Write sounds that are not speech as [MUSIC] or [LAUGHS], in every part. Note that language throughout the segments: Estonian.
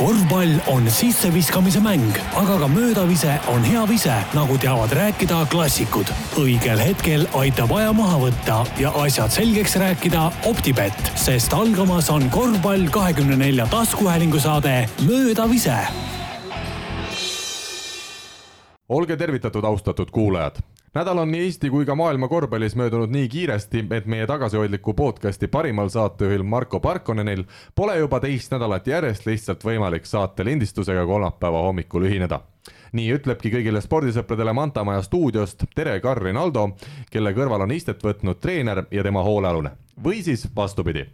korvpall on sisseviskamise mäng, aga ka möödavise on hea vise, nagu teavad rääkida klassikud. õigel hetkel aitab aja maha võtta ja asjad selgeks rääkida Optibett, sest algamas on korvpall kahekümne nelja taskuhäälingu saade Möödavise olge tervitatud, austatud kuulajad nädal on nii Eesti kui ka maailma korvpallis möödunud nii kiiresti, et meie tagasihoidliku podcasti parimal saatejuhil Marko Parkonenil pole juba teist nädalat järjest lihtsalt võimalik saate lindistusega kolmapäeva hommikul ühineda. nii ütlebki kõigile spordisõpradele Mantamaja stuudiost tere, Karin Aldo, kelle kõrval on istet võtnud treener ja tema hoolealune või siis vastupidi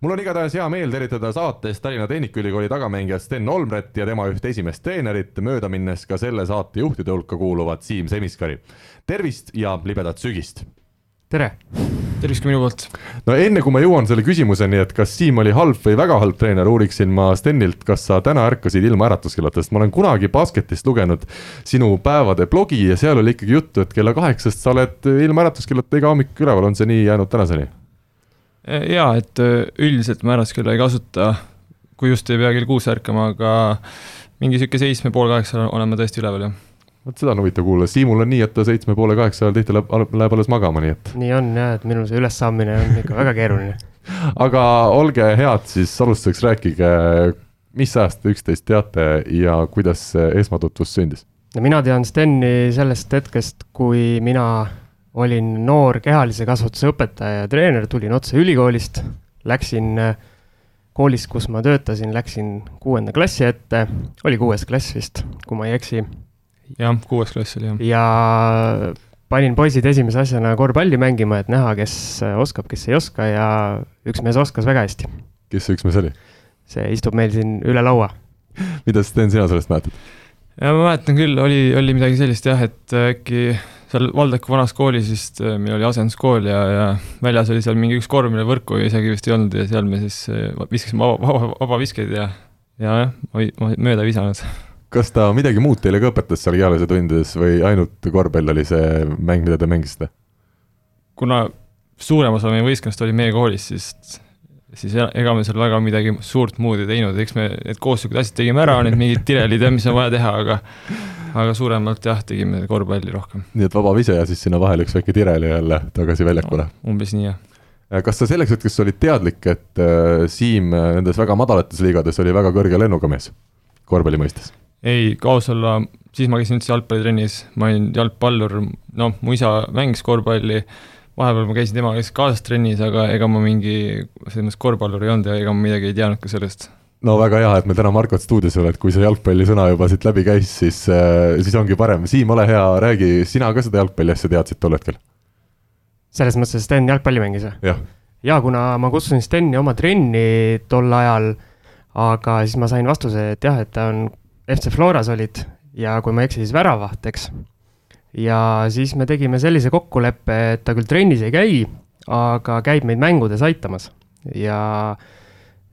mul on igatahes hea meel tervitada saates Tallinna Tehnikaülikooli tagamängijat Sten Olmret ja tema üht esimest treenerit, mööda minnes ka selle saate juhtide hulka kuuluvat Siim Semiskari. tervist ja libedat sügist! tere! tervist ka minu poolt! no enne kui ma jõuan selle küsimuseni, et kas Siim oli halb või väga halb treener, uuriksin ma Stenilt, kas sa täna ärkasid ilma äratuskellata, sest ma olen kunagi basketist lugenud sinu päevade blogi ja seal oli ikkagi juttu, et kella kaheksast sa oled ilma äratuskellata iga hommik üleval, on see nii jäänud tänaseni? Jaa, et äh, üldiselt ma äraskella ei kasuta, kui just ei pea kell kuus ärkama, aga mingi niisugune seitsme, pool kaheksa olen ma tõesti üleval, jah. vot seda on huvitav kuulda, Siimul on nii, et ta seitsme poole kaheksa ajal tihti läheb, läheb alles magama, nii et. nii on jah, et minul see ülessaamine on ikka väga keeruline [LAUGHS] aga olge head, siis alustuseks rääkige, mis ajast te üksteist teate ja kuidas see esmatutvus sündis? no mina tean Steni sellest hetkest, kui mina olin noor kehalise kasvatuse õpetaja ja treener, tulin otse ülikoolist, läksin äh, koolist, kus ma töötasin, läksin kuuenda klassi ette, oli kuues klass vist, kui ma ei eksi. jah, kuues klass oli jah. ja panin poisid esimese asjana korvpalli mängima, et näha, kes oskab, kes ei oska ja üks mees oskas väga hästi. kes see üks mees oli? see istub meil siin üle laua. mida Sten, sina sellest mäletad? ja ma mäletan küll, oli, oli midagi sellist jah, et äkki äh, seal Valdeku vanas koolis vist, äh, meil oli asenduskool ja, ja väljas oli seal mingi üks korv, mille võrku isegi vist ei olnud ja seal me siis äh, viskasime vaba, vaba, vabaviskeid ja, ja jah, ma mööda ei visanud. kas ta midagi muud teile ka õpetas seal kehalise tundides või ainult korvpall oli see mäng, mida te mängisite? kuna suurem osa meie võistkonnast oli meie koolis, siis siis ega me seal väga midagi suurt muud ei teinud, eks me need koostööd asjad tegime ära, need mingid tirelid ja mis on vaja teha, aga aga suuremalt jah, tegime korvpalli rohkem. nii et vaba vise ja siis sinna vahele üks väike tirel ja jälle tagasi väljakule no,? umbes nii, jah. Äh, kas sa selleks hetkeks olid teadlik, et äh, Siim äh, nendes väga madalates liigades oli väga kõrge lennuga mees, korvpalli mõistes? ei, kui aus olla, siis ma käisin üldse jalgpallitrennis, ma olin jalgpallur, noh, mu isa mängis korvpalli, vahepeal ma käisin temaga kaasas trennis, aga ega ma mingi selles mõttes korvpallur ei olnud ja ega ma midagi ei teadnud ka sellest no väga hea, et meil täna Markot stuudios ole, et kui see jalgpallisõna juba siit läbi käis, siis, äh, siis ongi parem. Siim, ole hea, räägi, sina ka seda jalgpalli asja teadsid tol hetkel? selles mõttes, et Sten jalgpalli mängis või? jah. jaa, kuna ma kutsusin Steni oma trenni tol ajal, aga siis ma sain vastuse, et jah, et ta on FC Floras olid ja kui ma ei eksi, siis väravaht, eks. Ja siis me tegime sellise kokkuleppe, et ta küll trennis ei käi, aga käib meid mängudes aitamas ja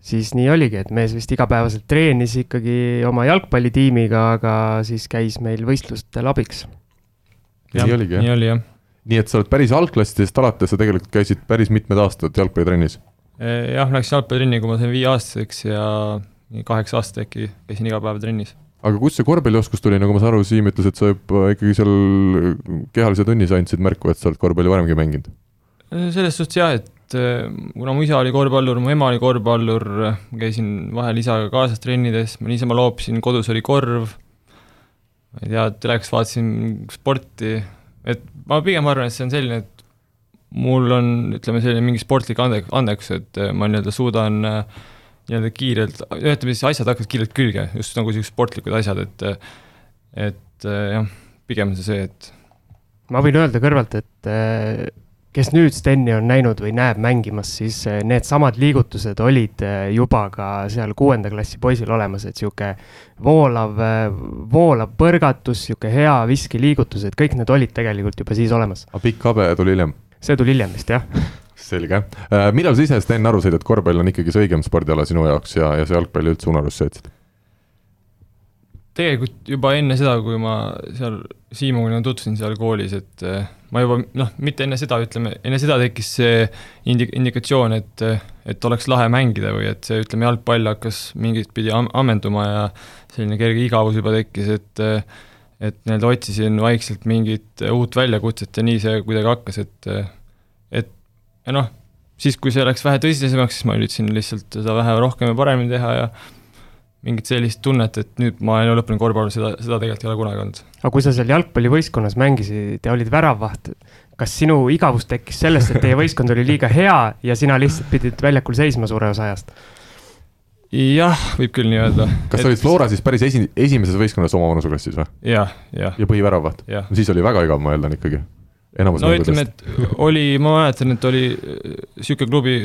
siis nii oligi, et mees vist igapäevaselt treenis ikkagi oma jalgpallitiimiga, aga siis käis meil võistlustel abiks. nii oligi jah? nii oli jah. nii et sa oled päris algklassidest alates, sa tegelikult käisid päris mitmed aastad jalgpallitrennis? Eh, jah, läksin jalgpallitrenni, kui ma sain viieaastaseks ja kaheksa aastat äkki käisin iga päev trennis. Aga kust see korvpallioskus tuli, nagu ma saan aru, Siim ütles, et sa juba ikkagi seal kehalise tunnis andsid märku, et sa oled korvpalli varemgi mänginud? Selles suhtes jah, et et äh, kuna mu isa oli korvpallur, mu ema oli korvpallur, käisin vahel isaga kaasas trennides, ma niisama loopisin, kodus oli korv, ma ei tea, telekast vaatasin sporti, et ma pigem arvan, et see on selline, et mul on, ütleme, selline mingi sportlik ande-, andekus, et äh, ma nii-öelda suudan äh, nii-öelda kiirelt, ütleme siis asjad hakkavad kiirelt külge, just nagu sellised sportlikud asjad, et et jah, pigem on see see, et ma võin öelda kõrvalt, et kes nüüd Steni on näinud või näeb mängimas, siis eh, needsamad liigutused olid eh, juba ka seal kuuenda klassi poisil olemas, et sihuke voolav, eh, voolav põrgatus, sihuke hea viskiliigutus, et kõik need olid tegelikult juba siis olemas. aga pikk habe tuli hiljem? see tuli hiljem vist, jah selge. millal sa ise, Sten, aru said, et korvpall on ikkagi see õigem spordiala sinu jaoks ja, ja see jalgpalli üldse unarusse jätsid? tegelikult juba enne seda, kui ma seal Siimuga tutvusin seal koolis, et äh, ma juba noh, mitte enne seda, ütleme, enne seda tekkis see indi-, indikatsioon, et, et oleks lahe mängida või et see, ütleme, jalgpall hakkas mingit pidi am-, ammenduma ja selline kerge igavus juba tekkis, et et nii-öelda otsisin vaikselt mingit uut väljakutset ja nii see kuidagi hakkas, et ja noh, siis, kui see läks vähe tõsisemaks, siis ma üritasin lihtsalt seda vähe rohkem ja paremini teha ja mingit sellist tunnet, et nüüd ma olen lõppenud korvpalli, seda, seda tegelikult ei ole kunagi olnud. aga kui sa seal jalgpallivõistkonnas mängisid ja olid väravvaht, kas sinu igavus tekkis sellest, et teie võistkond oli liiga hea ja sina lihtsalt pidid väljakul seisma suure osa ajast? jah, võib küll nii öelda. kas sa olid Flora siis päris esi-, esimeses võistkonnas oma vanuseklassis või? jah, jah. ja põhiväravvaht? no siis oli väga igav, ma eeldan ikkagi. No ütleme, et oli, ma mäletan, et oli niisugune klubi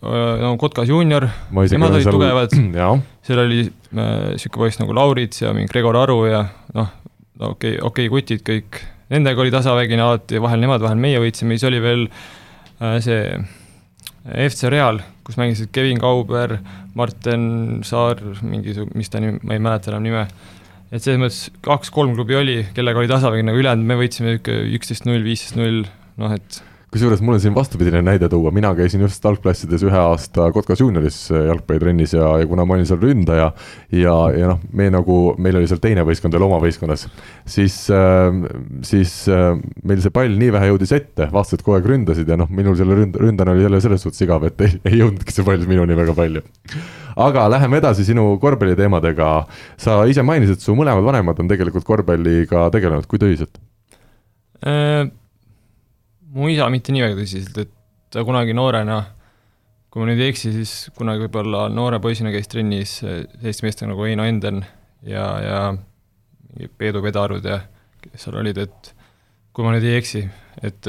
Äh, no Kotkas juunior, nemad olid seal... tugevad, [CLEARS THROAT] seal oli niisugune äh, poiss nagu Laurits ja mingi Gregor Aru ja noh, okei okay,, okei okay, kutid kõik, nendega oli tasavägine alati, vahel nemad, vahel meie võitsime, siis oli veel äh, see FC Real, kus mängisid Kevin Kauber, Martin Saar, mingisugune, mis ta nimi, ma ei mäleta enam nime, et selles mõttes kaks-kolm klubi oli, kellega oli tasavägine, aga ülejäänud me võitsime niisugune üksteist null, viisteist null, noh et kusjuures mul on siin vastupidine näide tuua, mina käisin just algklassides ühe aasta Kotkas juunioris äh, jalgpallitrennis ja, ja kuna ma olin seal ründaja ja, ja noh, me nagu, meil oli seal teine võistkond veel oma võistkonnas, siis äh,, siis äh, meil see pall nii vähe jõudis ette, vastased kogu aeg ründasid ja noh, minul selle ründ-, ründajana oli jälle selles suhtes igav, et ei, ei jõudnudki see pall minuni väga palju. aga läheme edasi sinu korvpalliteemadega. sa ise mainisid, su mõlemad vanemad on tegelikult korvpalliga tegelenud, kui tõsiselt äh,? Mu isa mitte nii väga tõsiselt, et ta kunagi noorena, kui ma nüüd ei eksi, siis kunagi võib-olla noore poisina käis trennis selliste meestega nagu Eino Enden ja, ja mingi Peedu Pedarud ja kes seal olid, et kui ma nüüd ei eksi, et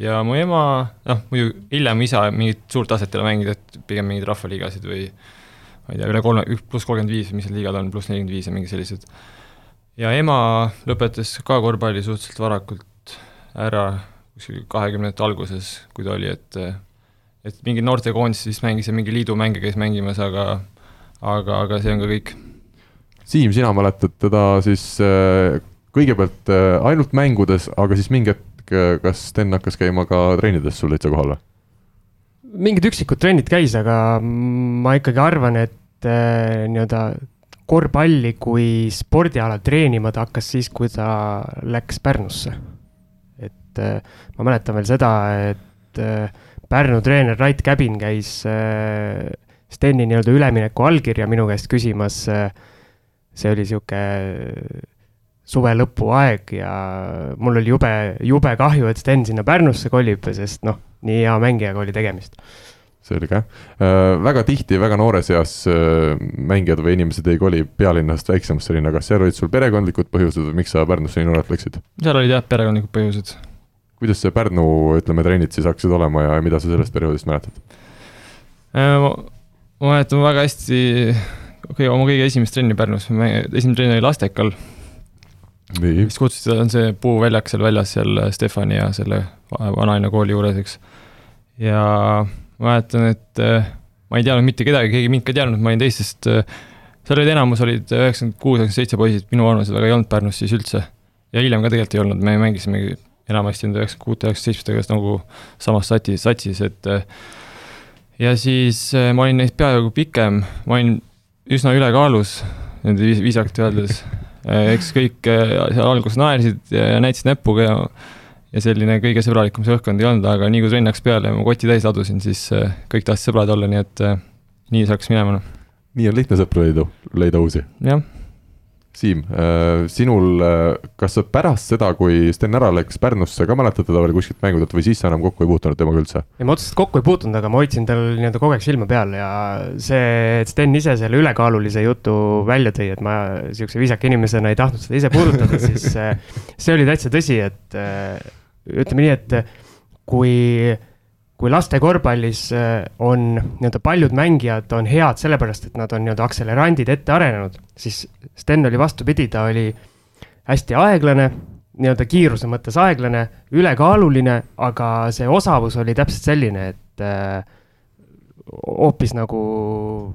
ja mu ema, noh, muidu hiljem isa mingit suurt taset ei ole mänginud, et pigem mingeid rahvaliigasid või ma ei tea, üle kolme, pluss kolmkümmend viis, mis need liigad on, pluss nelikümmend viis ja mingi sellised. ja ema lõpetas ka korvpalli suhteliselt varakult ära kuskil kahekümnendate alguses, kui ta oli, et et mingi noortekoondis vist mängis ja mingi liidumänge käis mängimas, aga aga, aga see on ka kõik. Siim, sina mäletad teda siis äh, kõigepealt äh, ainult mängudes, aga siis mingi hetk, äh, kas Sten hakkas käima ka treenides sul täitsa kohal või? mingid üksikud trennid käis, aga ma ikkagi arvan, et nii-öelda korvpalli kui spordiala treenima ta hakkas siis, kui ta läks Pärnusse et äh, ma mäletan veel seda, et äh, Pärnu treener Rait Käbin käis äh, Steni nii-öelda ülemineku allkirja minu käest küsimas. see oli sihuke suve lõpu aeg ja mul oli jube, jube kahju, et Sten sinna Pärnusse kolib, sest noh, nii hea mängijaga oli tegemist selge väga tihti väga noores eas äh, mängijad või inimesed ei koli pealinnast väiksemasse linna, kas seal olid sul perekondlikud põhjused või miks sa Pärnusse nii noorelt läksid? seal olid jah, perekondlikud põhjused kuidas see Pärnu, ütleme, trennid siis hakkasid olema ja mida sa sellest perioodist mäletad? Äh, ma mäletan väga hästi, okay,, oma kõige esimest trenni Pärnus, esimene trenn oli Lastekal. mis kutsuti, on see puuväljak seal väljas, seal Stefani ja selle vanalinna kooli juures, eks. ja ma mäletan, et äh, ma ei teadnud mitte kedagi, keegi mind ka ei teadnud, ma olin teistest, äh, seal olid enamus olid üheksakümmend kuus, üheksakümmend seitse poisid, minu vanused, aga ei olnud Pärnus siis üldse. ja hiljem ka tegelikult ei olnud, me mängisimegi enamasti nende üheksakümne kuute, üheksakümne seitsmetega nagu samas satsis, satsis, et ja siis eh, ma olin neist peaaegu pikem, ma olin üsna ülekaalus, nende viisakalt öeldes. Eh, eks kõik eh, seal alguses naersid ja näitasid näpuga ja ja selline kõige sõbralikum see õhkkond ei olnud, aga nii kui trenn hakkas peale ja ma koti täis ladusin, siis kõik tahtsid sõbrad olla, nii et nii see hakkas minema. nii on lihtne sõpru leida, leida uusi? jah Siim, äh, sinul, äh, kas sa pärast seda, kui Sten ära läks Pärnusse, ka mäletad teda veel kuskilt mängudelt või siis sa enam kokku ei puutunud temaga üldse? ei, ma otseselt kokku ei puutunud, aga ma hoidsin tal nii-öelda kogu aeg silma peal ja see, et Sten ise selle ülekaalulise jutu välja tõi, et ma sihukese viisaka inimesena ei tahtnud seda ise puudutada, siis äh, see oli täitsa tõsi, et ütleme nii, et kui kui laste korvpallis äh, on nii-öelda paljud mängijad on head sellepärast, et nad on nii-öelda akselerandid ette arenenud, siis Sten oli vastupidi, ta oli hästi aeglane, nii-öelda kiiruse mõttes aeglane, ülekaaluline, aga see osavus oli täpselt selline, et äh, hoopis nagu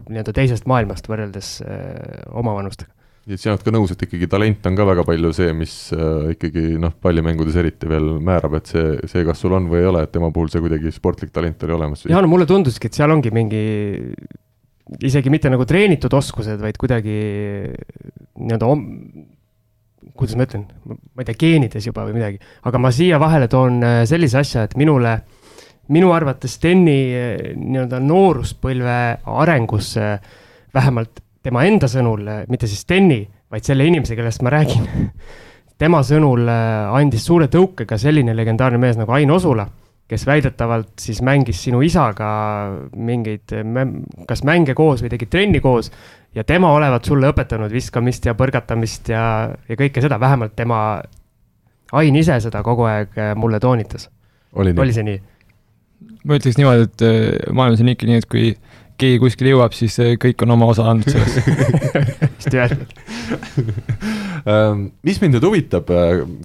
nii-öelda teisest maailmast võrreldes äh, oma vanustega ja sina oled ka nõus, et ikkagi talent on ka väga palju see, mis äh, ikkagi noh, pallimängudes eriti veel määrab, et see, see, kas sul on või ei ole, et tema puhul see kuidagi sportlik talent oli olemas. ja no mulle tunduski, et seal ongi mingi isegi mitte nagu treenitud oskused, vaid kuidagi nii-öelda om-, kuidas ma ütlen, ma ei tea, geenides juba või midagi, aga ma siia vahele toon äh, sellise asja, et minule, minu arvates Steni äh, nii-öelda nooruspõlve arengus vähemalt tema enda sõnul, mitte siis Steni, vaid selle inimese, kellest ma räägin [LAUGHS] tema sõnul andis suure tõuke ka selline legendaarne mees nagu Ain Osula kes väidetavalt siis mängis sinu isaga mingeid, kas mänge koos või tegid trenni koos ja tema olevat sulle õpetanud viskamist ja põrgatamist ja, ja kõike seda, vähemalt tema, Ain ise seda kogu aeg mulle toonitas. oli, oli see nii? ma ütleks niimoodi, et maailmas on ikka nii, et kui keegi kuskile jõuab, siis äh, kõik on oma osa andnud selles hästi [LAUGHS] öeldud ähm, mis mind nüüd huvitab,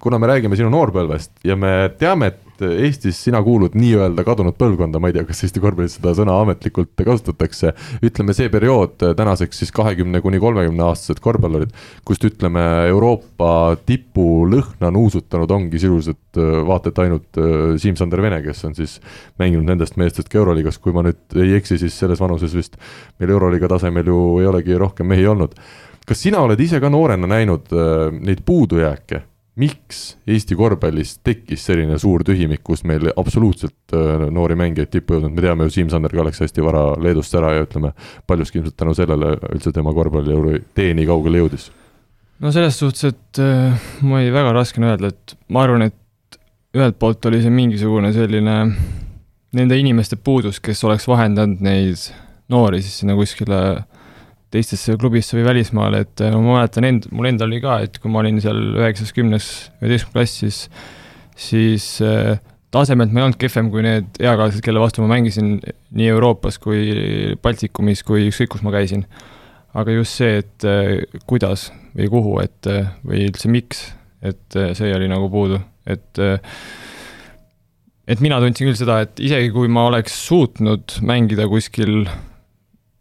kuna me räägime sinu noorpõlvest ja me teame, et et Eestis sina kuulud nii-öelda kadunud põlvkonda, ma ei tea, kas Eesti korvpallis seda sõna ametlikult kasutatakse. ütleme, see periood tänaseks siis kahekümne kuni kolmekümne aastased korvpallurid, kust ütleme, Euroopa tipu lõhna nuusutanud ongi sisuliselt vaata et ainult Siim-Sander Vene, kes on siis mänginud nendest meestest ka Euroliigas, kui ma nüüd ei eksi, siis selles vanuses vist meil Euroliiga tasemel ju ei olegi rohkem mehi olnud. kas sina oled ise ka noorena näinud neid puudujääke miks Eesti korvpallis tekkis selline suur tühimik, kus meil absoluutselt äh, noori mängijaid tippu ei jõudnud, me teame ju, Siim-Sander ka läks hästi vara Leedust ära ja ütleme, paljuski ilmselt tänu sellele üldse tema korvpalli tee nii kaugele jõudis. no selles suhtes, et äh, ma ei, väga raske on öelda, et ma arvan, et ühelt poolt oli see mingisugune selline nende inimeste puudus, kes oleks vahendanud neid noori siis sinna kuskile teistesse klubisse või välismaale, et äh, ma mäletan end-, mul endal oli ka, et kui ma olin seal üheksas, kümnes, üheteistkümnes klassis, siis äh, tasemelt ma ei olnud kehvem kui need eakaaslased, kelle vastu ma mängisin nii Euroopas kui Baltikumis kui ükskõik, kus ma käisin. aga just see, et äh, kuidas või kuhu, et või üldse miks, et see oli nagu puudu, et et mina tundsin küll seda, et isegi kui ma oleks suutnud mängida kuskil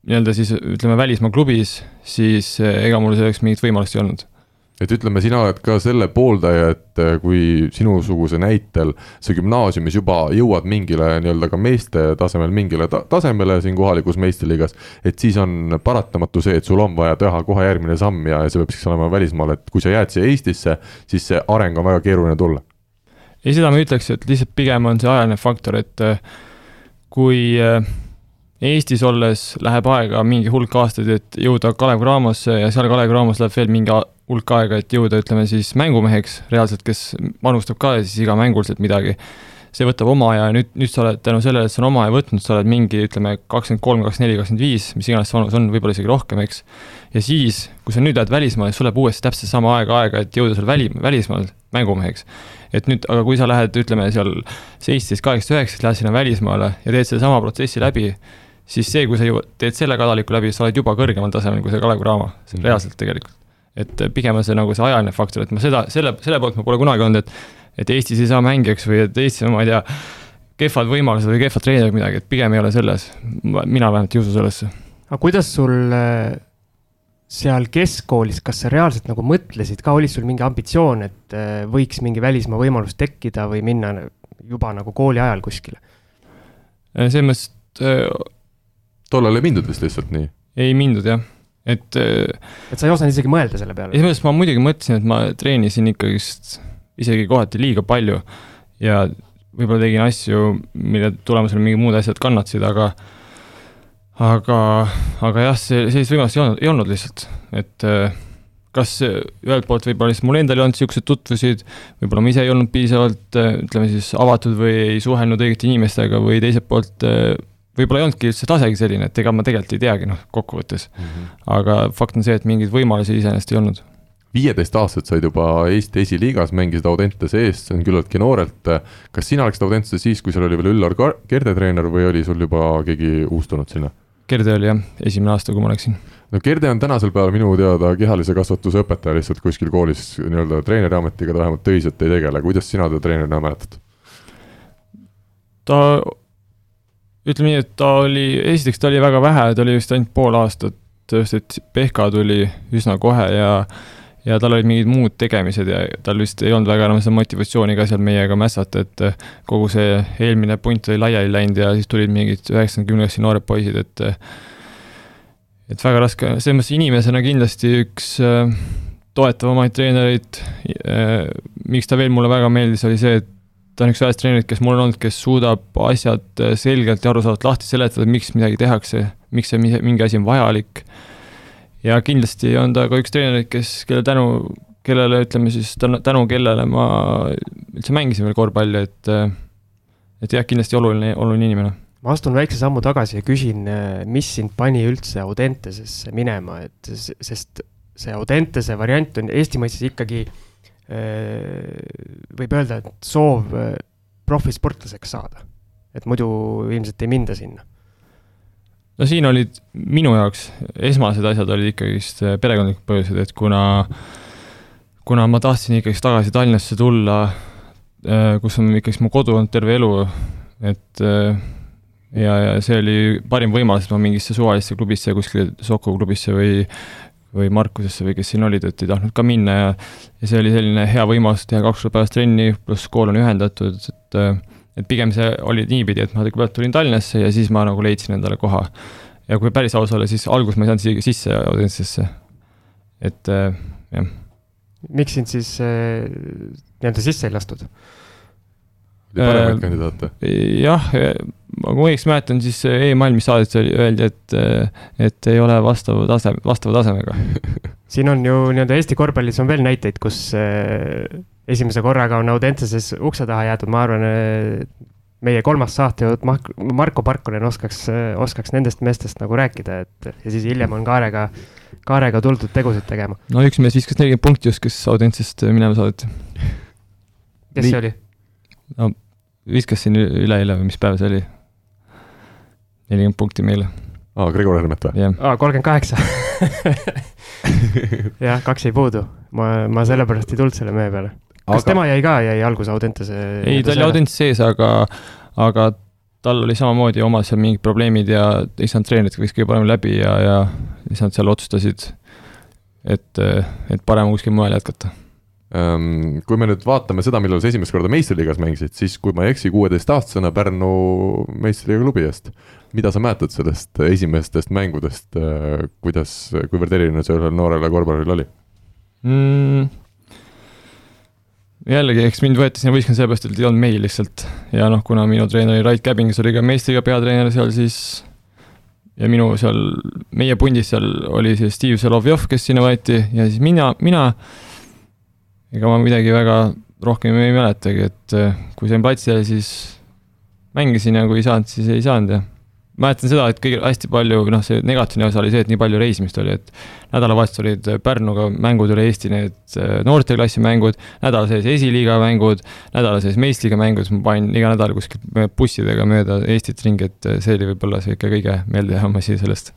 nii-öelda siis ütleme välismaa klubis, siis eh, ega mul selleks mingit võimalust ei olnud et ütleme, sina oled ka selle pooldaja, et eh, kui sinusuguse näitel sa gümnaasiumis juba jõuad mingile nii-öelda ka meeste tasemel mingile ta tasemele siin kohalikus meistriliigas, et siis on paratamatu see, et sul on vaja teha kohe järgmine samm ja, see peab siis olema välismaal, et kui sa jääd siia Eestisse, siis see areng on väga keeruline tulla. ei, seda ma ütleks, et lihtsalt pigem on see ajaline faktor, et eh, kui Eestis olles läheb aega mingi hulk aastaid, et jõuda Kalev Cramosse ja seal Kalev Cramos läheb veel mingi hulk aega, et jõuda, ütleme siis mängumeheks reaalselt, kes panustab ka siis iga mänguliselt midagi. see võtab oma aja ja nüüd, nüüd sa oled tänu sellele, et see on oma aja võtnud, sa oled mingi, ütleme, kakskümmend kolm, kakskümmend neli, kakskümmend viis, mis iganes see vanus on, võib-olla isegi rohkem, eks. ja siis, kui sa nüüd lähed välismaale, sul läheb uuesti täpselt sama aega aega, et jõuda seal väli, välismaal mängumeheks. et nüüd, aga kui sa lähed, ütleme seal seitseteist, kaheksateist, üheksateist, lähed sinna välismaale ja teed sedasama protsessi läbi siis see, kui sa ju teed selle kadaliku läbi, sa oled juba kõrgemal tasemel kui see Kalev Cramo, see on mhm. reaalselt tegelikult. et äh, pigem on see nagu see ajaline faktor, et ma seda, selle, selle poolt ma pole kunagi olnud, et et Eestis ei saa mängijaks või et Eestis on, ma ei tea, kehvad võimalused või kehvad treenerid midagi, et pigem ei ole selles, mina vähemalt ei usu sellesse. aga kuidas sul äh, seal keskkoolis, kas sa reaalselt nagu mõtlesid ka, oli sul mingi ambitsioon, et äh, võiks mingi välismaa võimalus tekkida või minna juba nagu kooli ajal kuskile? selles mõttes, tollal ei mindud vist lihtsalt nii? ei mindud jah, et äh, et sa ei osanud isegi mõelda selle peale? esimesest ma muidugi mõtlesin, et ma treenisin ikkagist isegi kohati liiga palju ja võib-olla tegin asju, mille tulemusel mingid muud asjad kannatasid, aga aga, aga jah, see, sellist võimalust ei olnud, ei olnud lihtsalt, et äh, kas ühelt poolt võib-olla lihtsalt mul endal ei olnud niisuguseid tutvusid, võib-olla ma ise ei olnud piisavalt, äh, ütleme siis, avatud või ei suhelnud õigete inimestega või teiselt poolt võib-olla ei olnudki üldse tasegi selline, et ega ma tegelikult ei teagi, noh, kokkuvõttes mm. -hmm. aga fakt on see, et mingeid võimalusi iseenesest ei olnud. viieteistaastased said juba Eesti esiliigas, mängisid Audentese eest, see on küllaltki noorelt. kas sina läksid Audentesse siis, kui seal oli veel Üllar Kerde treener või oli sul juba keegi uus tulnud sinna? Kerde oli jah, esimene aasta, kui ma läksin. no Kerde on tänasel päeval minu teada kehalise kasvatuse õpetaja lihtsalt kuskil koolis nii-öelda treeneri ametiga ta vähemalt töiselt ei tegele, kuidas sina teda treenerina mäletad? ta ütleme nii, et ta oli, esiteks ta oli väga vähe, ta oli vist ainult pool aastat just, et Pehka tuli üsna kohe ja ja tal olid mingid muud tegemised ja tal vist ei olnud väga enam seda motivatsiooni ka seal meiega mässata, et kogu see eelmine punt oli laiali läinud ja siis tulid mingid üheksakümne klassi noored poisid, et et väga raske, selles mõttes inimesena kindlasti üks äh, toetavamaid treenereid äh,, miks ta veel mulle väga meeldis, oli see, et ta on üks vähest treenerit, kes mul on olnud, kes suudab asjad äh, selgelt ja arusaadavalt lahti seletada, miks midagi tehakse, miks see mingi asi on vajalik ja kindlasti on ta ka üks treenereid, kes, kelle tänu, kellele ütleme siis tänu kellele ma üldse mängisin veel korvpalli, et et jah, kindlasti oluline, oluline inimene. ma astun väikse sammu tagasi ja küsin, mis sind pani üldse Audentesesse minema, et sest see Audentese variant on Eesti mõistes ikkagi võib öelda, et soov profisportlaseks saada. et muidu ilmselt ei minda sinna no siin olid minu jaoks esmased asjad olid ikkagist äh, perekondlikud põhjused, et kuna, kuna ma tahtsin ikkagist tagasi Tallinnasse tulla, äh, kus on ikkagist mu kodu olnud terve elu, et äh, ja, ja see oli parim võimalus, et ma mingisse suvalisse klubisse, kuskile Soku klubisse või või Markusesse või kes siin olid, et ei tahtnud ka minna ja ja see oli selline hea võimalus teha kaks korda päevas trenni, pluss kool on ühendatud, et äh, et pigem see oli niipidi, et ma kõigepealt tulin Tallinnasse ja siis ma nagu leidsin endale koha. ja kui päris aus olla, siis alguses ma ei saanud siia sisse Audentesesse. et äh, jah. miks sind siis äh, nii-öelda sisse ei lastud? paremaid äh, kandidaate? jah, kui ma õigesti mäletan, siis e-maailmis saadetes oli, öeldi, et, et ei ole vastava tase, vastava tasemega [LAUGHS] siin on ju nii-öelda Eesti korvpallis on veel näiteid, kus esimese korraga on Audenteses ukse taha jäetud, ma arvan, meie kolmas saatejuht Marko Parkonen oskaks, oskaks nendest meestest nagu rääkida, et ja siis hiljem on Kaarega, Kaarega tuldud tegusid tegema. no üks mees viskas nelikümmend punkti just, kes Audentesest minema saadeti. kes see oli? no viskas siin üleeile või mis päev see oli? Nelikümmend punkti meile. aa, Gregor Hermet või? aa, kolmkümmend kaheksa [LAUGHS] jah, kaks jäi puudu, ma, ma sellepärast ei tulnud selle mehe peale kas aga... tema jäi ka, jäi alguses Audentese? ei, ta oli Audentes sees, aga, aga tal oli samamoodi omad seal mingid probleemid ja ei saanud treeneritega vist kõige paremini läbi ja, ja siis nad seal otsustasid, et, et parem kuskil mujal jätkata kui me nüüd vaatame seda, millal sa esimest korda meistriliigas mängisid, siis kui ma ei eksi, kuueteistaastasena Pärnu meistriliiga klubi eest. mida sa mäletad sellest esimestest mängudest, kuidas, kuivõrd eriline see ühele noorele korvpalluril oli mm,? jällegi, eks mind võeti sinna võistkonna sellepärast, et ei olnud mehi lihtsalt. ja noh, kuna minu treener Rait Käbing, kes oli ka meistriga peatreener seal, siis ja minu seal, meie pundis seal oli siis Steve Solovjov, kes sinna võeti ja siis mina, mina, ega ma midagi väga rohkem ei mäletagi, et eh, kui sain platsile, siis mängisin ja kui ei saanud, siis ei saanud ja mäletan seda, et kõige hästi palju, noh, see negatiivne osa oli see, et nii palju reisimist oli, et nädalavahetused olid Pärnuga mängud üle Eesti, need äh, noorteklassi mängud, nädala sees esiliiga mängud, nädala sees meistriga mängud, ma panin iga nädal kuskil bussidega mööda Eestit ringi, et äh, see oli võib-olla see ikka kõige meeldejäävam asi sellest.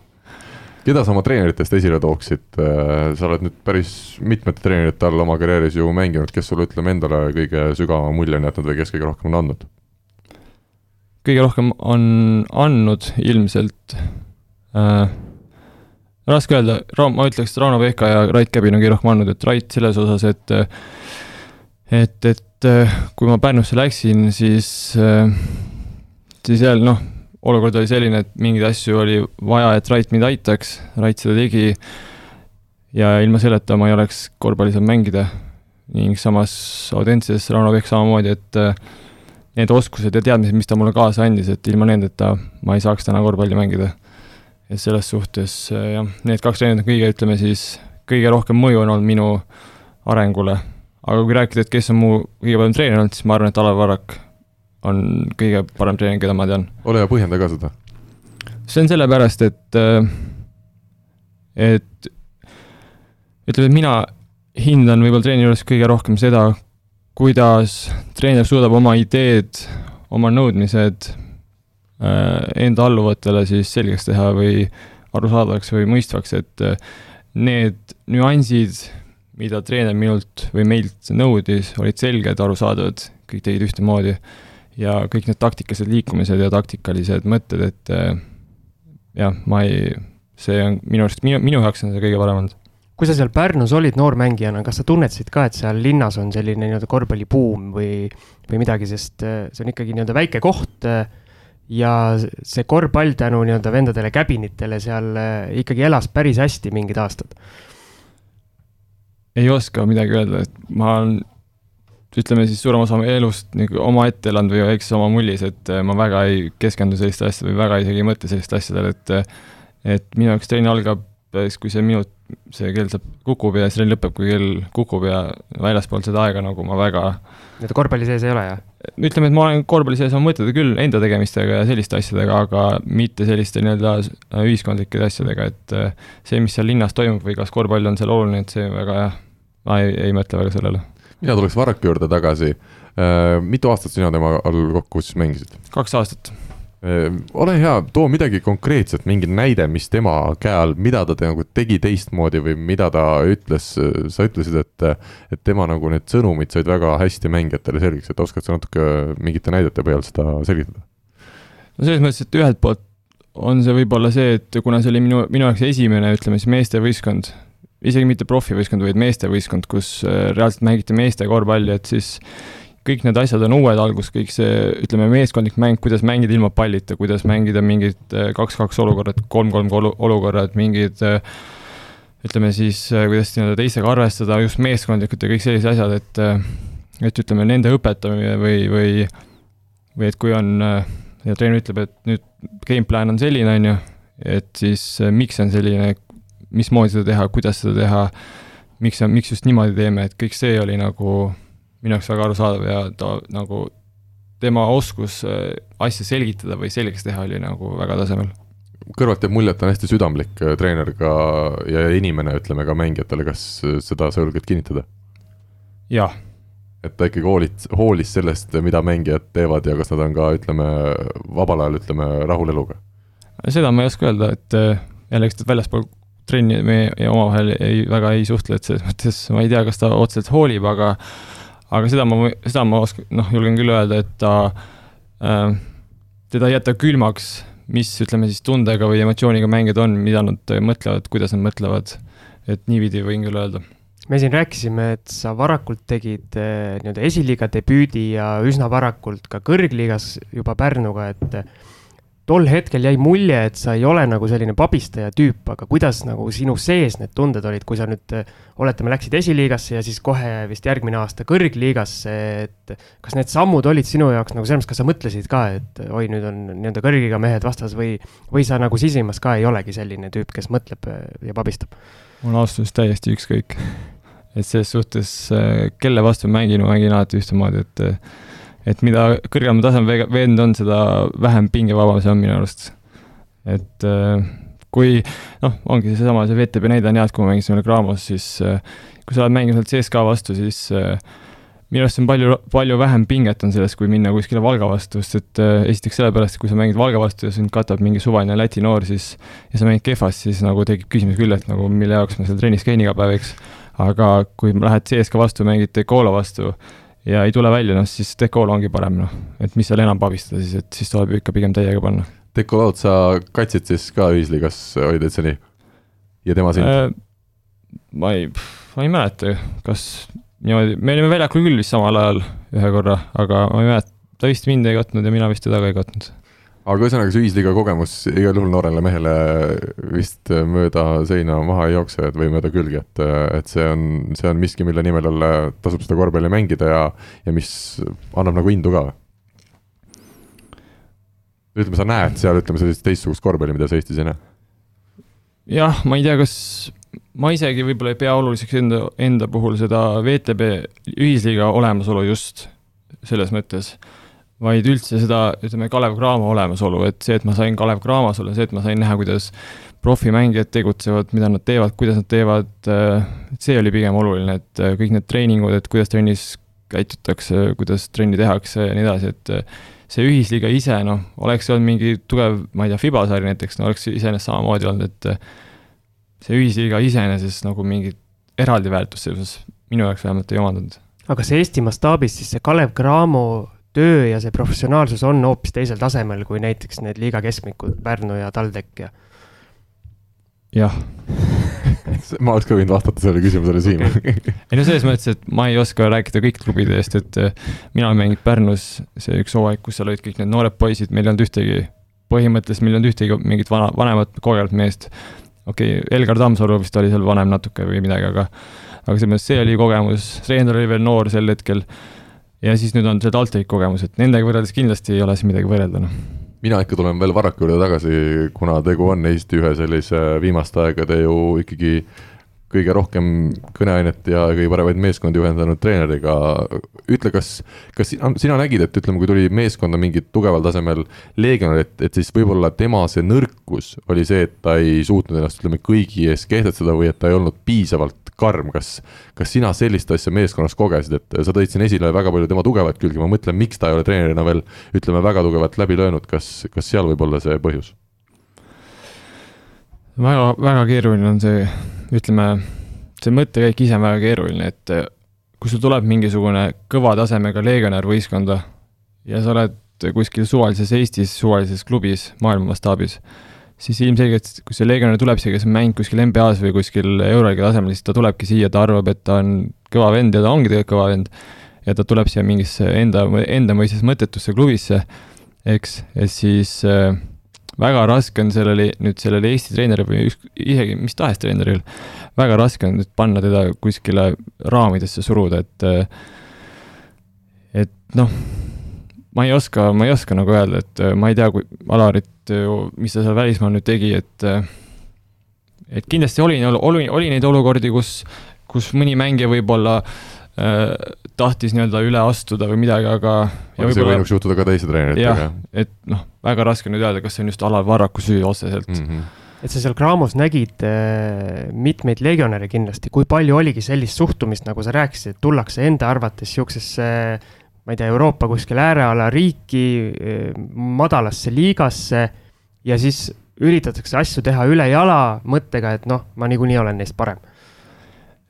Keda sa oma treeneritest esile tooksid, äh, sa oled nüüd päris mitmete treenerite all oma karjääris ju mänginud, kes sulle, ütleme endale kõige sügavama mulje on jätnud või kes kõige rohkem on andnud? kõige rohkem on andnud ilmselt äh,, raske öelda, ma ütleks, et Rauno Pehka ja Rait Käbin on kõige rohkem andnud, et Rait selles osas, et et, et kui ma Pärnusse läksin, siis, siis jälle noh, olukord oli selline, et mingeid asju oli vaja, et Rait mind aitaks, Rait seda tegi ja ilma selleta ma ei oleks korvpalli saanud mängida ning samas Audentses Rauno Pehk samamoodi, et need oskused ja teadmised, mis ta mulle kaasa andis, et ilma nendeta ma ei saaks täna korvpalli mängida. et selles suhtes äh, jah, need kaks treenerit on kõige, ütleme siis, kõige rohkem mõju on olnud minu arengule. aga kui rääkida, et kes on mu kõige parem treener olnud, siis ma arvan, et Alar Varrak on kõige parem treener, keda ma tean. ole hea, põhjenda ka seda. see on sellepärast, et, äh, et ütleme, et mina hindan võib-olla treeni juures kõige rohkem seda, kuidas treener suudab oma ideed, oma nõudmised äh, enda alluvatele siis selgeks teha või arusaadavaks või mõistvaks, et äh, need nüansid, mida treener minult või meilt nõudis, olid selged, arusaadavad, kõik tegid ühtemoodi. Ja kõik need taktikalised liikumised ja taktikalised mõtted, et äh, jah, ma ei, see on minu arust, minu, minu jaoks on see kõige parem olnud. kui sa seal Pärnus olid noormängijana, kas sa tunnetasid ka, et seal linnas on selline nii-öelda korvpallibuum või, või midagi, sest äh, see on ikkagi nii-öelda väike koht äh, ja see korvpall tänu nii-öelda vendadele käbinitele seal ikkagi elas päris hästi mingid aastad? ei oska midagi öelda, et ma olen ütleme siis suurema osa elust nagu omaette elanud või väikses oma mullis, et ma väga ei keskendu sellistele asjadele või väga isegi ei mõtle sellistele asjadele, et et minu jaoks trenn algab siis, kui see minut, see kell saab, kukub ja siis trenn lõpeb, kui kell kukub ja väljaspool seda aega nagu ma väga nii-öelda korvpalli sees ei ole, jah? ütleme, et ma olen korvpalli sees oma mõtted küll enda tegemistega ja selliste asjadega, aga mitte selliste nii-öelda ühiskondlike asjadega, et äh, see, mis seal linnas toimub või kas korvpall on seal oluline, et see väga jah, ma ei, ei mõtle väga sellele. Mina tuleks Varraku juurde tagasi. Äh, mitu aastat sina tema all kokku siis mängisid? kaks aastat Ehm, ole hea, too midagi konkreetset, mingi näide, mis tema käe all, mida ta te, nagu tegi teistmoodi või mida ta ütles, sa ütlesid, et, et tema nagu need sõnumid said väga hästi mängijatele selgeks, et oskad sa natuke mingite näidete põhjal seda selgitada? no selles mõttes, et ühelt poolt on see võib-olla see, et kuna see oli minu, minu jaoks esimene, ütleme siis meestevõistkond, isegi mitte profivõistkond, vaid meestevõistkond, kus äh, reaalselt mängiti meeste korvpalli, et siis kõik need asjad on uued alguses, kõik see, ütleme, meeskondlik mäng, kuidas mängida ilma pallita, kuidas mängida mingid äh, kaks-kaks olukorrad, kolm-kolm olukorrad, mingid ütleme siis, äh, kuidas nii-öelda teistega arvestada, just meeskondlikult ja kõik sellised asjad, et et ütleme, nende õpetamine või, või või et kui on, ja treener ütleb, et nüüd game plan on selline, on ju, et siis miks see on selline, mismoodi seda teha, kuidas seda teha, miks, miks just niimoodi teeme, et kõik see oli nagu minu jaoks väga arusaadav ja ta nagu, tema oskus äh, asja selgitada või selgeks teha oli nagu väga tasemel. kõrvalt jääb mulje, et ta on hästi südamlik äh, treener ka ja inimene, ütleme ka mängijatele, kas äh, seda sa julged kinnitada? jah. et ta ikkagi hoolit-, hoolis sellest, mida mängijad teevad ja kas nad on ka, ütleme, vabal ajal, ütleme, rahul eluga? seda ma ei oska öelda, et jälle, eks ta väljaspool trenni me omavahel ei, väga ei suhtle, et selles mõttes ma ei tea, kas ta otseselt hoolib, aga aga seda ma, seda ma oskan, noh, julgen küll öelda, et ta äh,, teda ei jäta külmaks, mis ütleme siis tundega või emotsiooniga mängijad on, mida nad mõtlevad, kuidas nad mõtlevad, et niipidi võin küll öelda. Me siin rääkisime, et sa varakult tegid äh, nii-öelda esiliiga debüüdi ja üsna varakult ka kõrgliigas juba Pärnuga, et tol hetkel jäi mulje, et sa ei ole nagu selline pabistaja tüüp, aga kuidas nagu sinu sees need tunded olid, kui sa nüüd oletame, läksid esiliigasse ja siis kohe vist järgmine aasta kõrgliigasse, et kas need sammud olid sinu jaoks nagu selles mõttes, kas sa mõtlesid ka, et oi, nüüd on nii-öelda kõrgliiga mehed vastas või, või sa nagu sisimas ka ei olegi selline tüüp, kes mõtleb ja pabistab? mul ausalt öeldes täiesti ükskõik. et selles suhtes, kelle vastu mängin, ma mängin alati ühtemoodi, et et mida kõrgemal tasemel vend on, seda vähem pingevabam see on minu arust. et äh, kui noh, ongi seesama, see VTB näide on hea, et kui ma mängisin veel Graamos, siis äh, kui sa oled mänginud sealt CSKA vastu, siis äh, minu arust on palju, palju vähem pinget on selles, kui minna kuskile Valga vastu, sest et esiteks sellepärast, kui sa mängid Valga vastu ja sind katab mingi suvaline Läti noor, siis ja sa mängid kehvasti, siis nagu tekib küsimus küll, et nagu mille jaoks ma seal trennis käin iga päev, eks. aga kui lähed CSKA vastu, mängid Decola vastu, ja ei tule välja, noh siis Decol ongi parem, noh. et mis seal enam pabistada siis, et siis tuleb ikka pigem täiega panna. Decolaud sa katsid siis ka ühisliigas, oli täitsa nii? ja tema sind äh,? ma ei, ma ei mäleta, kas niimoodi, me olime väljakul küll vist samal ajal ühe korra, aga ma ei mäleta, ta vist mind ei katnud ja mina vist teda ka ei katnud aga ühesõnaga, see ühisliiga kogemus igal juhul noorele mehele vist mööda seina maha ei jookse, et või mööda külge, et, et see on, see on miski, mille nimel tasub seda korvpalli mängida ja, ja mis annab nagu indu ka. ütleme, sa näed seal, ütleme sellist teistsugust korvpalli, mida sa Eestis ei näe? jah, ma ei tea, kas ma isegi võib-olla ei pea oluliseks enda, enda puhul seda VTB ühisliiga olemasolu just selles mõttes vaid üldse seda, ütleme, Kalev Cramo olemasolu, et see, et ma sain Kalev Cramos olla, see, et ma sain näha, kuidas profimängijad tegutsevad, mida nad teevad, kuidas nad teevad, et see oli pigem oluline, et kõik need treeningud, et kuidas trennis käitutakse, kuidas trenni tehakse ja nii edasi, et see ühisliiga ise, noh, oleks olnud mingi tugev, ma ei tea, Fiba sari näiteks, no oleks iseenesest samamoodi olnud, et see ühisliiga iseenesest nagu mingit eraldi väärtust selles mõttes minu jaoks vähemalt ei omandanud. aga kas Eesti mastaabis siis see Kalev Cramo töö ja see professionaalsus on hoopis teisel tasemel kui näiteks need liiga keskmikud Pärnu ja TalTech ja? jah [LAUGHS] ma oleks ka võinud vastata sellele küsimusele, okay.. ei no selles mõttes, et ma ei oska rääkida kõik klubide eest, et äh, mina olen mänginud Pärnus see üks hooaeg, kus seal olid kõik need noored poisid, meil ei olnud ühtegi, põhimõtteliselt meil ei olnud ühtegi mingit vana, vanemat kogenud meest. okei okay,, Elgar Tammsalu vist oli seal vanem natuke või midagi, aga, aga selles mõttes see oli kogemus, treener oli veel noor sel hetkel. Ja siis nüüd on see TalTechi kogemus, et nendega võrreldes kindlasti ei ole siin midagi võrrelda, noh mina ikka tulen veel Varraku juurde tagasi, kuna tegu on Eesti ühe sellise viimaste aegade ju ikkagi kõige rohkem kõneainet ja kõige paremaid meeskondi juhendanud treeneriga. ütle, kas, kas sina, sina nägid, et ütleme, kui tuli meeskonda mingit tugeval tasemel legionär, et, et siis võib-olla tema see nõrkus oli see, et ta ei suutnud ennast, ütleme, kõigi ees kehtestada või et ta ei olnud piisavalt karm, kas, kas sina sellist asja meeskonnas kogesid, et sa tõid siin esile väga palju tema tugevaid külgi, ma mõtlen, miks ta ei ole treenerina veel ütleme, väga tugevalt läbi löönud, kas, kas seal võib olla see põhjus? väga, väga keeruline on see ütleme, see mõttekäik ise on väga keeruline, et kui sul tuleb mingisugune kõva tasemega legionär võistkonda ja sa oled kuskil suvalises Eestis, suvalises klubis maailma mastaabis, siis ilmselgelt, kui see legionär tuleb siia, kes on mänginud kuskil NBA-s või kuskil euroliiga tasemel, siis ta tulebki siia, ta arvab, et ta on kõva vend ja ta ongi tegelikult kõva vend. ja ta tuleb siia mingisse enda, enda mõistes mõttetusse klubisse, eks, et siis äh, väga raske on sellele, nüüd sellele Eesti treeneril või üks, isegi mis tahes treeneril, väga raske on nüüd panna teda kuskile raamidesse suruda, et et noh, ma ei oska, ma ei oska nagu öelda, et ma ei tea, kui Alarit, mis ta seal välismaal nüüd tegi, et et kindlasti oli, oli, oli neid olukordi, kus, kus mõni mängija võib-olla äh, tahtis nii-öelda üle astuda või midagi, aga. aga see võinuks juhtuda ka teiste treeneritega. et noh, väga raske nüüd öelda, kas see on just Alar Varraku süü otseselt mm. -hmm et sa seal Graamos nägid äh, mitmeid legionäre kindlasti, kui palju oligi sellist suhtumist, nagu sa rääkisid, et tullakse enda arvates sihukesesse ma ei tea, Euroopa kuskil ääreala riiki, äh, madalasse liigasse ja siis üritatakse asju teha ülejala mõttega, et noh, ma niikuinii olen neist parem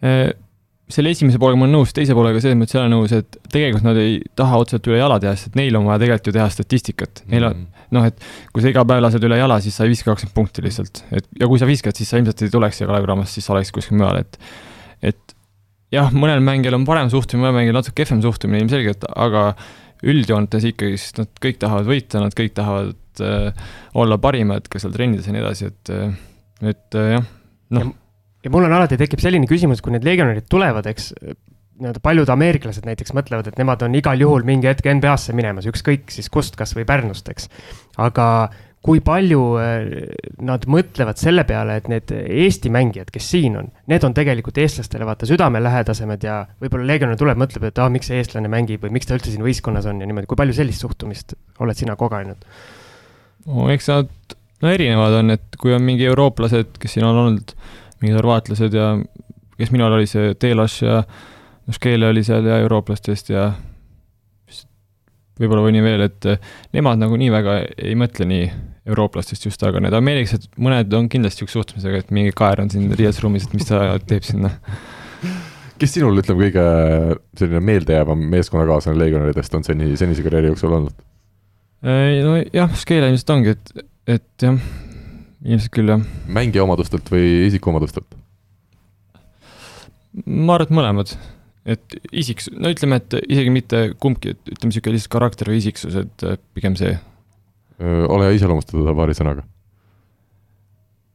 äh, selle esimese poolega ma olen nõus, teise poolega selles mõttes ei ole nõus, et tegelikult nad ei taha otseselt üle jala teha, sest neil on vaja tegelikult ju teha statistikat. Neil on mm -hmm. noh, et kui sa iga päev lased üle jala, siis sa ei viska kakskümmend punkti lihtsalt, et ja kui sa viskad, siis sa ilmselt ei tuleks siia Kalevi Cramosse, siis sa oleks kuskil mujal, et et jah, mõnel mängijal on parem suhtumine, mõnel mängijal natuke kehvem suhtumine ilmselgelt, aga üldjoontes ikkagist nad kõik tahavad võita, nad kõik tahavad äh, olla parimad ka seal trennides ja nii edasi, et, äh, et äh, jah, noh ja mul on alati tekib selline küsimus, kui need legionärid tulevad, eks, nii-öelda paljud ameeriklased näiteks mõtlevad, et nemad on igal juhul mingi hetk NBA-sse minemas, ükskõik siis kust, kas või Pärnust, eks. aga kui palju eh, nad mõtlevad selle peale, et need Eesti mängijad, kes siin on, need on tegelikult eestlastele vaata südamelähedasemad ja võib-olla legionär tuleb, mõtleb, et aa ah,, miks see eestlane mängib või miks ta üldse siin võistkonnas on ja niimoodi, kui palju sellist suhtumist oled sina kogenud? no eks nad, no erinevad on, et kui on mingi eurooplased, kes siin on olnud mingid horvaatlased ja kes minul oli see Telas ja Nuskele oli seal ja eurooplastest ja võib-olla mõni veel, et nemad nagu nii väga ei mõtle nii eurooplastest just, aga need ameeriklased, mõned on kindlasti niisuguse suhtumisega, et mingi kaer on siin riietusruumis, et mis ta teeb sinna. kes sinul, ütleme, kõige selline meeldejäävam meeskonnakaaslane legionäridest on seni, senise karjääri jooksul olnud? nojah, Skele ilmselt ongi, et, et jah ilmselt küll, jah. mängija omadustelt või isikuomadustelt? ma arvan, et mõlemad. et isiks-, no ütleme, et isegi mitte kumbki, et ütleme, niisugune lihtsalt karakter või isiksus, et pigem see. Ole hea, iseloomusta teda paari sõnaga.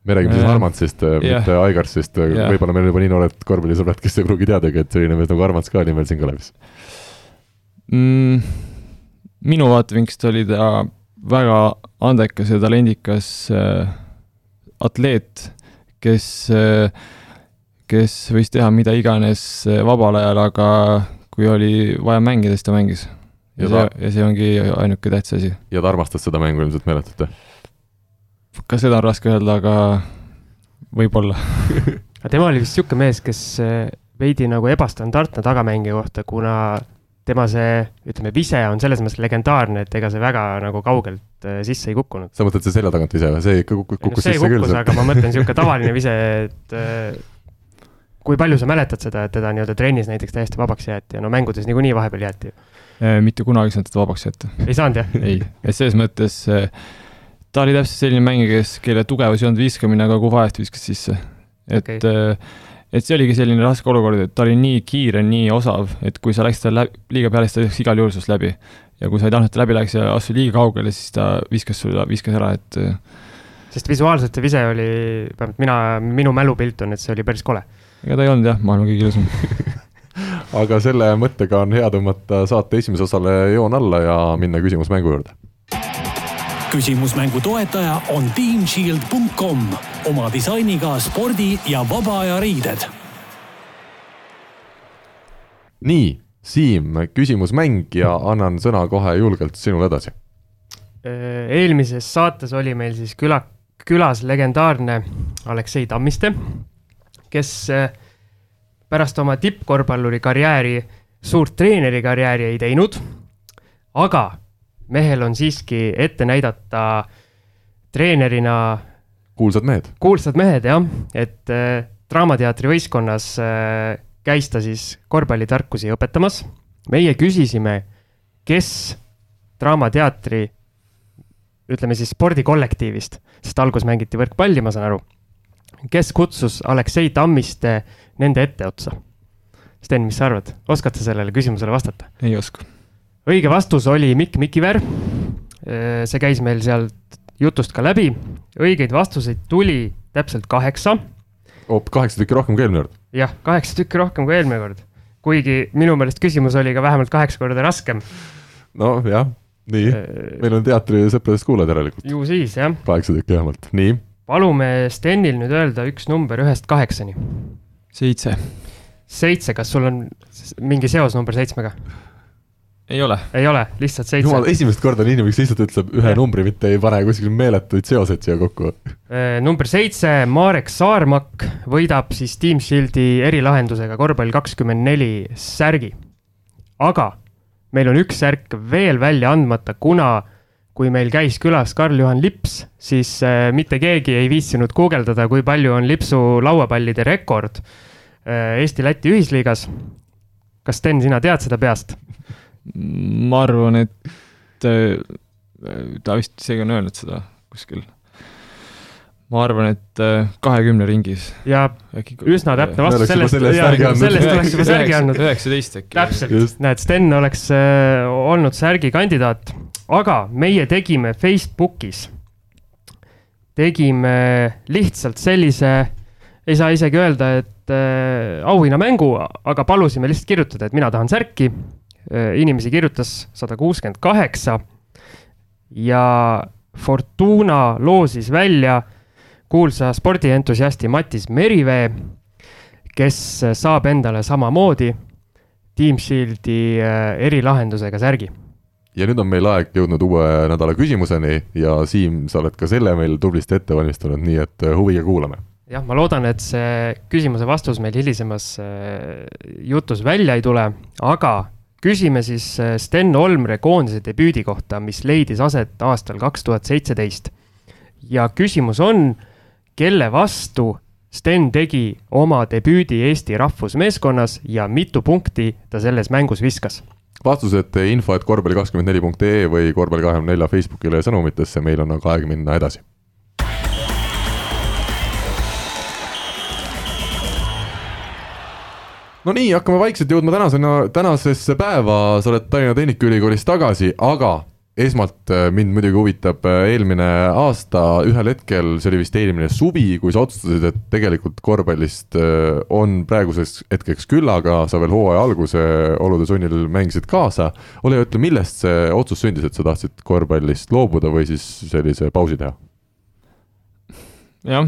me räägime siis Armandsist, äh, mitte Aigarsist, võib-olla meil on juba nii noored korvpallisõbrad, kes ei pruugi teadagi, et selline mees nagu Armands ka oli meil siin Kalevis mm,. minu vaatevinklist oli ta väga andekas ja talendikas äh, atleet, kes, kes võis teha mida iganes vabal ajal, aga kui oli vaja mängida, siis ta mängis. Ja, ja ta... see, ja see ongi ainuke tähtis asi. ja ta armastas seda mängu ilmselt meeletult, jah? ka seda on raske öelda, aga võib-olla [LAUGHS] aga tema oli vist niisugune mees, kes veidi nagu ebastandardne tagamängija kohta, kuna tema see, ütleme, vise on selles mõttes legendaarne, et ega see väga nagu kaugelt äh, sisse ei kukkunud. sa mõtled see selja tagant vise või, see ikka kukkus, kukkus sisse kukkus, küll? aga ma mõtlen niisugune tavaline vise, [LAUGHS] et äh, kui palju sa mäletad seda, et teda nii-öelda trennis näiteks täiesti vabaks jäeti ja no mängudes niikuinii vahepeal jäeti ju? Äh, mitte kunagi ei saanud teda vabaks jätta. ei saanud, jah? ei, et selles mõttes ta oli täpselt selline mängija, kes, kelle tugevus ei olnud viskamine, aga kui vajast, viskas sisse. et okay. et see oligi selline raske olukord, et ta oli nii kiire, nii osav, et kui sa läksid talle liiga peale, siis ta viskas igal juhul sinust läbi. ja kui sa ei tahtnud, et ta läbi läheks ja astus liiga kaugele, siis ta viskas sulle, viskas ära, et äh, sest visuaalselt see vise oli, vähemalt mina, minu mälupilt on, et see oli päris kole. ega ta ei olnud jah, maailma kõige ilusam. [LAUGHS] [LAUGHS] aga selle mõttega on hea tõmmata saate esimese osale joon alla ja minna küsimusmängu juurde küsimusmängu toetaja on teamshield.com oma disainiga spordi ja vaba aja riided. nii, Siim, küsimusmäng ja annan sõna kohe julgelt sinule edasi. Äh, eelmises saates oli meil siis küla, külas legendaarne Aleksei Tammiste, kes äh, pärast oma tippkorvpalluri karjääri suurt treeneri karjääri ei teinud, aga mehel on siiski ette näidata treenerina kuulsad mehed. kuulsad mehed jah, et äh, Draamateatri võistkonnas äh, käis ta siis korvpallitarkusi õpetamas. meie küsisime, kes Draamateatri, ütleme siis spordikollektiivist, sest alguses mängiti võrkpalli, ma saan aru, kes kutsus Aleksei Tammiste nende etteotsa? Sten, mis sa arvad, oskad sa sellele küsimusele vastata? ei oska. õige vastus oli Mikk Mikiver. see käis meil sealt jutust ka läbi, õigeid vastuseid tuli täpselt kaheksa. hoop kaheksa tükki rohkem kui eelmine kord. jah, kaheksa tükki rohkem kui eelmine kord. kuigi minu meelest küsimus oli ka vähemalt kaheksa korda raskem. nojah, nii, meil on teatrisõpradest kuulajad järelikult. ju siis, jah. kaheksa tükki vähemalt, nii. Palume Stenil nüüd öelda üks number ühest kaheksani. seitse. seitse, kas sul on mingi seos number seitsmega? ei ole. ei ole, lihtsalt seitse jumal,. esimest korda on inimene, kes lihtsalt ütleb ühe Jah. numbri, mitte ei pane kuskil meeletuid seoseid siia kokku. Number seitse, Marek Saarmak võidab siis Team Shieldi erilahendusega korvpall kakskümmend neli särgi. aga meil on üks särk veel välja andmata, kuna kui meil käis külas Karl-Juhan Lips, siis äh, mitte keegi ei viitsinud guugeldada, kui palju on Lipsu lauapallide rekord äh, Eesti-Läti ühisliigas. kas Sten, sina tead seda peast? ma arvan, et äh, ta vist isegi on öelnud seda kuskil. ma arvan, et kahekümne ringis. ja äkki üsna täpne vastus, sellest, sellest oleks juba särgi andnud. üheksateist äkki. täpselt näed, Sten oleks olnud särgi kandidaat, aga meie tegime Facebookis, tegime lihtsalt sellise, ei saa isegi öelda, et äh, auhinnamängu, aga palusime lihtsalt kirjutada, et mina tahan särki äh,. inimesi kirjutas sada kuuskümmend kaheksa ja Fortuna loosis välja kuulsa spordientusiasti Matis Merivee, kes saab endale samamoodi Team Shieldi äh, erilahendusega särgi. Ja nüüd on meil aeg jõudnud uue nädala küsimuseni ja Siim, sa oled ka selle meil tublisti ette valmistanud, nii et äh, huviga kuulame. jah, ma loodan, et see küsimuse vastus meil hilisemas äh, jutus välja ei tule, aga küsime siis äh, Sten Olmre koondise debüüdi kohta, mis leidis aset aastal kaks tuhat seitseteist. ja küsimus on, kelle vastu Sten tegi oma debüüdi Eesti rahvusmeeskonnas ja mitu punkti ta selles mängus viskas? Vastused info, et korvpalli kakskümmend neli punkt ee või korvpalli kahekümne nelja Facebookile ja sõnumitesse, meil on aga aeg minna edasi. no nii, hakkame vaikselt jõudma tänasena, tänasesse päeva, sa oled Tallinna Tehnikaülikoolis tagasi, aga esmalt äh, mind muidugi huvitab äh, eelmine aasta, ühel hetkel, see oli vist eelmine suvi, kui sa otsustasid, et tegelikult korvpallist äh, on praeguseks hetkeks küllaga, sa veel hooaja alguse olude sunnil mängisid kaasa. ole hea, ütle, millest see otsus sündis, et sa tahtsid korvpallist loobuda või siis sellise pausi teha? jah,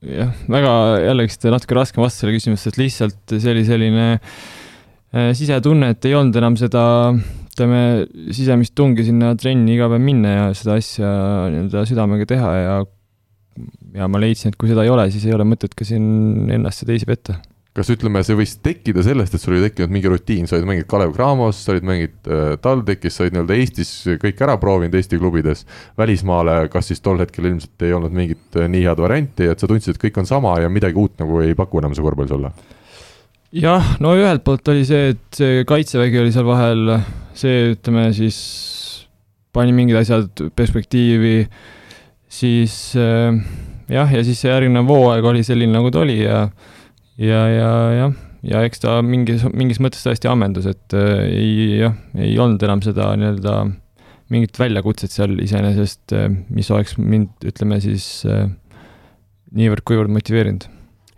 jah, väga jällegist natuke raskem vastus selle küsimusele, sest lihtsalt see oli selline äh, sisetunne, et ei olnud enam seda, ütleme, sisemist tungi sinna trenni iga päev minna ja seda asja nii-öelda südamega teha ja ja ma leidsin, et kui seda ei ole, siis ei ole mõtet ka siin ennast ja teisi petta. kas ütleme, see võis tekkida sellest, et sul oli tekkinud mingi rutiin, sa olid mänginud Kalev Cramos, sa olid mänginud äh, TalTechis, sa olid nii-öelda Eestis kõik ära proovinud Eesti klubides. välismaale, kas siis tol hetkel ilmselt ei olnud mingit äh, nii head varianti, et sa tundsid, et kõik on sama ja midagi uut nagu ei paku enam see korvpallis olla? jah, no ühelt poolt oli see, et see kaitsevägi oli seal vahel, see ütleme siis panin mingid asjad perspektiivi, siis äh, jah, ja siis see järgnev hooaeg oli selline, nagu ta oli ja, ja, ja jah, ja eks ta mingis, mingis mõttes tõesti ammendus, et äh, ei, jah, ei olnud enam seda nii-öelda mingit väljakutset seal iseenesest, äh, mis oleks mind, ütleme siis äh, niivõrd-kuivõrd motiveerinud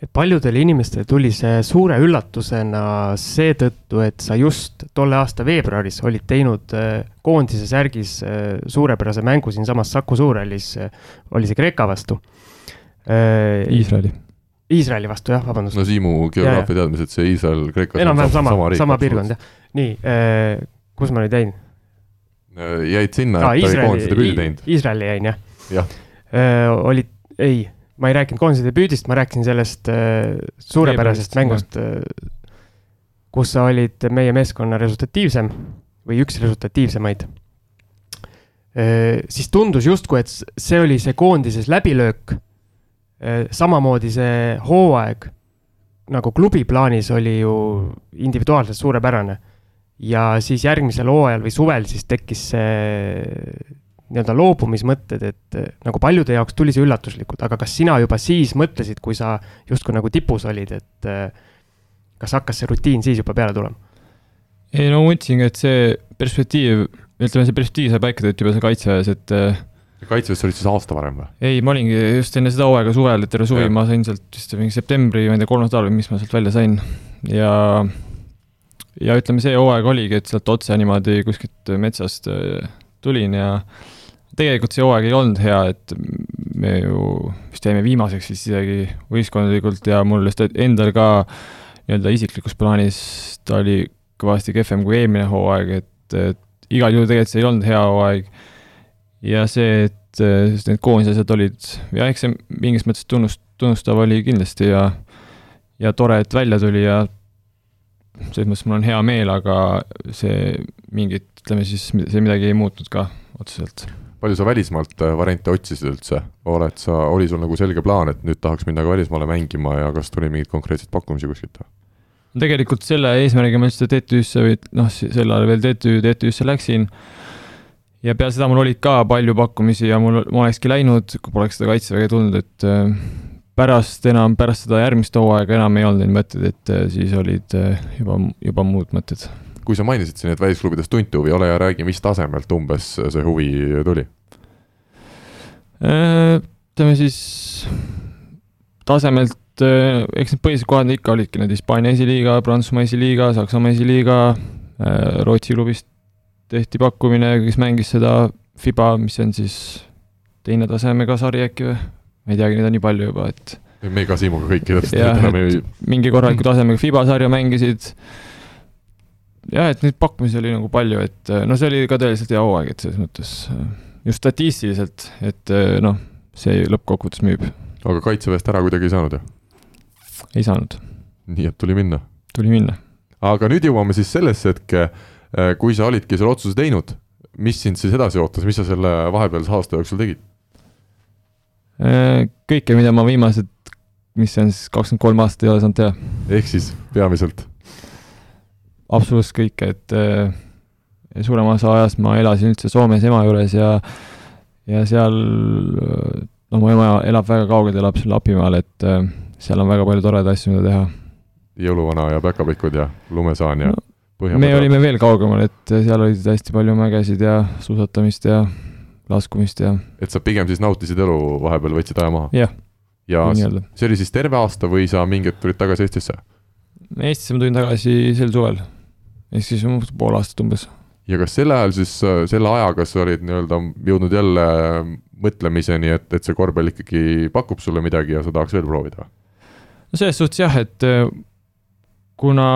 et paljudele inimestele tuli see suure üllatusena seetõttu, et sa just tolle aasta veebruaris olid teinud äh, koondise särgis äh, suurepärase mängu siinsamas Saku Suurhallis, äh, oli see Kreeka vastu. Iisraeli. Iisraeli vastu jah, vabandust. no Siimu geograafia teadmised, see Iisrael, Kreeka. enam-vähem sama, sama, sama piirkond jah. nii, kus ma nüüd jäin? jäid sinna et ta oli koondise debüüdi teinud. Iisraeli jäin jah. jah. olid, ei ma ei rääkinud koondise debüüdist, ma rääkisin sellest äh, suurepärasest mängust äh,, kus sa olid meie meeskonna resultatiivsem või üks resultatiivsemaid äh,. siis tundus justkui, et see oli see koondises läbilöök äh,. samamoodi see hooaeg nagu klubi plaanis oli ju individuaalselt suurepärane. ja siis järgmisel hooajal või suvel siis tekkis see nii-öelda loobumismõtted, et eh, nagu paljude jaoks tuli see üllatuslikult, aga kas sina juba siis mõtlesid, kui sa justkui nagu tipus olid, et eh, kas hakkas see rutiin siis juba peale tulema? ei no ma mõtlesingi, et see perspektiiv, ütleme, see perspektiiv sai paika tehtud juba seal kaitseväes, et eh, kaitseväes sa olid siis aasta varem või? ei, ma olingi just enne seda hooaega suvel, et terve suvi ja. ma sain sealt vist mingi septembri, ma ei tea, kolmas nädal või mis ma sealt välja sain ja ja ütleme, see hooaeg oligi, et sealt otse niimoodi kuskilt metsast tulin ja tegelikult see hooaeg ei olnud hea, et me ju vist jäime viimaseks siis isegi võistkondlikult ja mul lihtsalt endal ka nii-öelda isiklikus plaanis ta oli kõvasti kehvem kui eelmine hooaeg, et, et igal juhul tegelikult see ei olnud hea hooaeg. ja see, et need koondisasjad olid, ja eks see mingis mõttes tunnust, tunnustav oli kindlasti ja ja tore, et välja tuli ja selles mõttes mul on hea meel, aga see mingit, ütleme siis, see midagi ei muutnud ka otseselt palju sa välismaalt äh, variante otsisid üldse, oled sa, oli sul nagu selge plaan, et nüüd tahaks minna ka välismaale mängima ja kas tuli mingeid konkreetseid pakkumisi kuskilt või? tegelikult selle eesmärgiga ma üldse TTÜ-sse või noh, sel ajal veel TTÜ, TTÜ-sse läksin. ja peale seda mul olid ka palju pakkumisi ja mul, ma olekski läinud, kui poleks seda kaitseväge tulnud, et äh, pärast enam, pärast seda järgmist hooaega enam ei olnud neid mõtteid, et äh, siis olid juba, juba muud mõtted kui sa mainisid siin, et välisklubides tunti huvi, ole hea, räägi, mis tasemelt umbes see huvi tuli? Äh, ütleme siis tasemelt, äh, eks need põhilised kohad ikka olidki need Hispaania esiliiga, Prantsusmaa esiliiga, Saksamaa esiliiga, äh, Rootsi klubist tehti pakkumine, kes mängis seda Fiba, mis on siis teine tasemega sari äkki või? ma ei teagi, neid on nii palju juba, et me ka Siimuga kõiki täpselt enam ei mingi korraliku tasemega Fiba sarja mängisid jah, et neid pakkumisi oli nagu palju, et no see oli ka tõeliselt hea hooaeg, et selles mõttes just statistiliselt, et noh, see lõppkokkuvõttes müüb. aga kaitseväest ära kuidagi ei saanud, jah? ei saanud. nii et tuli minna? tuli minna. aga nüüd jõuame siis sellesse hetke, kui sa olidki selle otsuse teinud, mis sind siis edasi ootas, mis sa selle vahepealse aasta jooksul tegid? kõike, mida ma viimased, mis see on siis, kakskümmend kolm aastat ei ole saanud teha. ehk siis peamiselt? Absoluutselt kõike, et äh, suurema osa ajast ma elasin üldse Soomes ema juures ja ja seal, no mu ema elab väga kaugel, elab seal Lapimaal, et äh, seal on väga palju toredaid asju, mida teha. jõuluvana ja päkapikud ja lumesaan ja no, me olime veel kaugemal, et seal olid hästi palju mägesid ja suusatamist ja laskumist ja et sa pigem siis nautisid elu vahepeal, võtsid aja maha? jah. ja see oli siis terve aasta või sa mingi hetk tulid tagasi Eestisse? Eestisse ma tulin tagasi sel suvel ehk siis pool aastat umbes. ja kas sel ajal siis, selle ajaga sa olid nii-öelda jõudnud jälle mõtlemiseni, et, et see korvpall ikkagi pakub sulle midagi ja sa tahaks veel proovida? no selles suhtes jah, et äh, kuna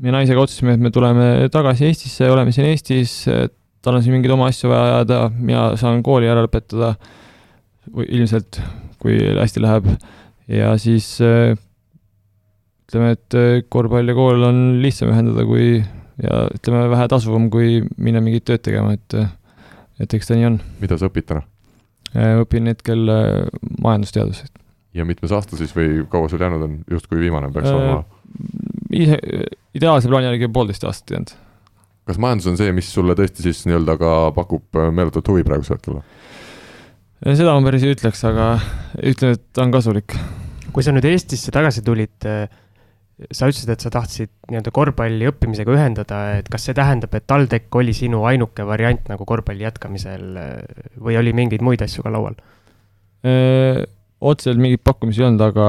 me naisega otsustasime, et me tuleme tagasi Eestisse, oleme siin Eestis, tal on siin mingeid oma asju vaja ajada, mina saan kooli ära lõpetada, ilmselt, kui hästi läheb, ja siis äh, ütleme, et äh, korvpall ja kool on lihtsam ühendada kui ja ütleme, vähe tasuvam, kui minna mingit tööd tegema, et äh, et eks ta nii on. mida sa õpid täna? Äh, õpin hetkel majandusteaduseid. ja mitmes aasta siis või kaua sul jäänud on, justkui viimane peaks äh, olema? ise, ideaalse plaani järgi poolteist aastat jäänud. kas majandus on see, mis sulle tõesti siis nii-öelda ka pakub meeletut huvi praegusel hetkel? seda ma päris ei ütleks, aga ütlen, et ta on kasulik. kui sa nüüd Eestisse tagasi tulid, sa ütlesid, et sa tahtsid nii-öelda korvpalli õppimisega ühendada, et kas see tähendab, et TalTech oli sinu ainuke variant nagu korvpalli jätkamisel või oli mingeid muid asju ka laual? otseselt mingeid pakkumisi ei olnud, aga,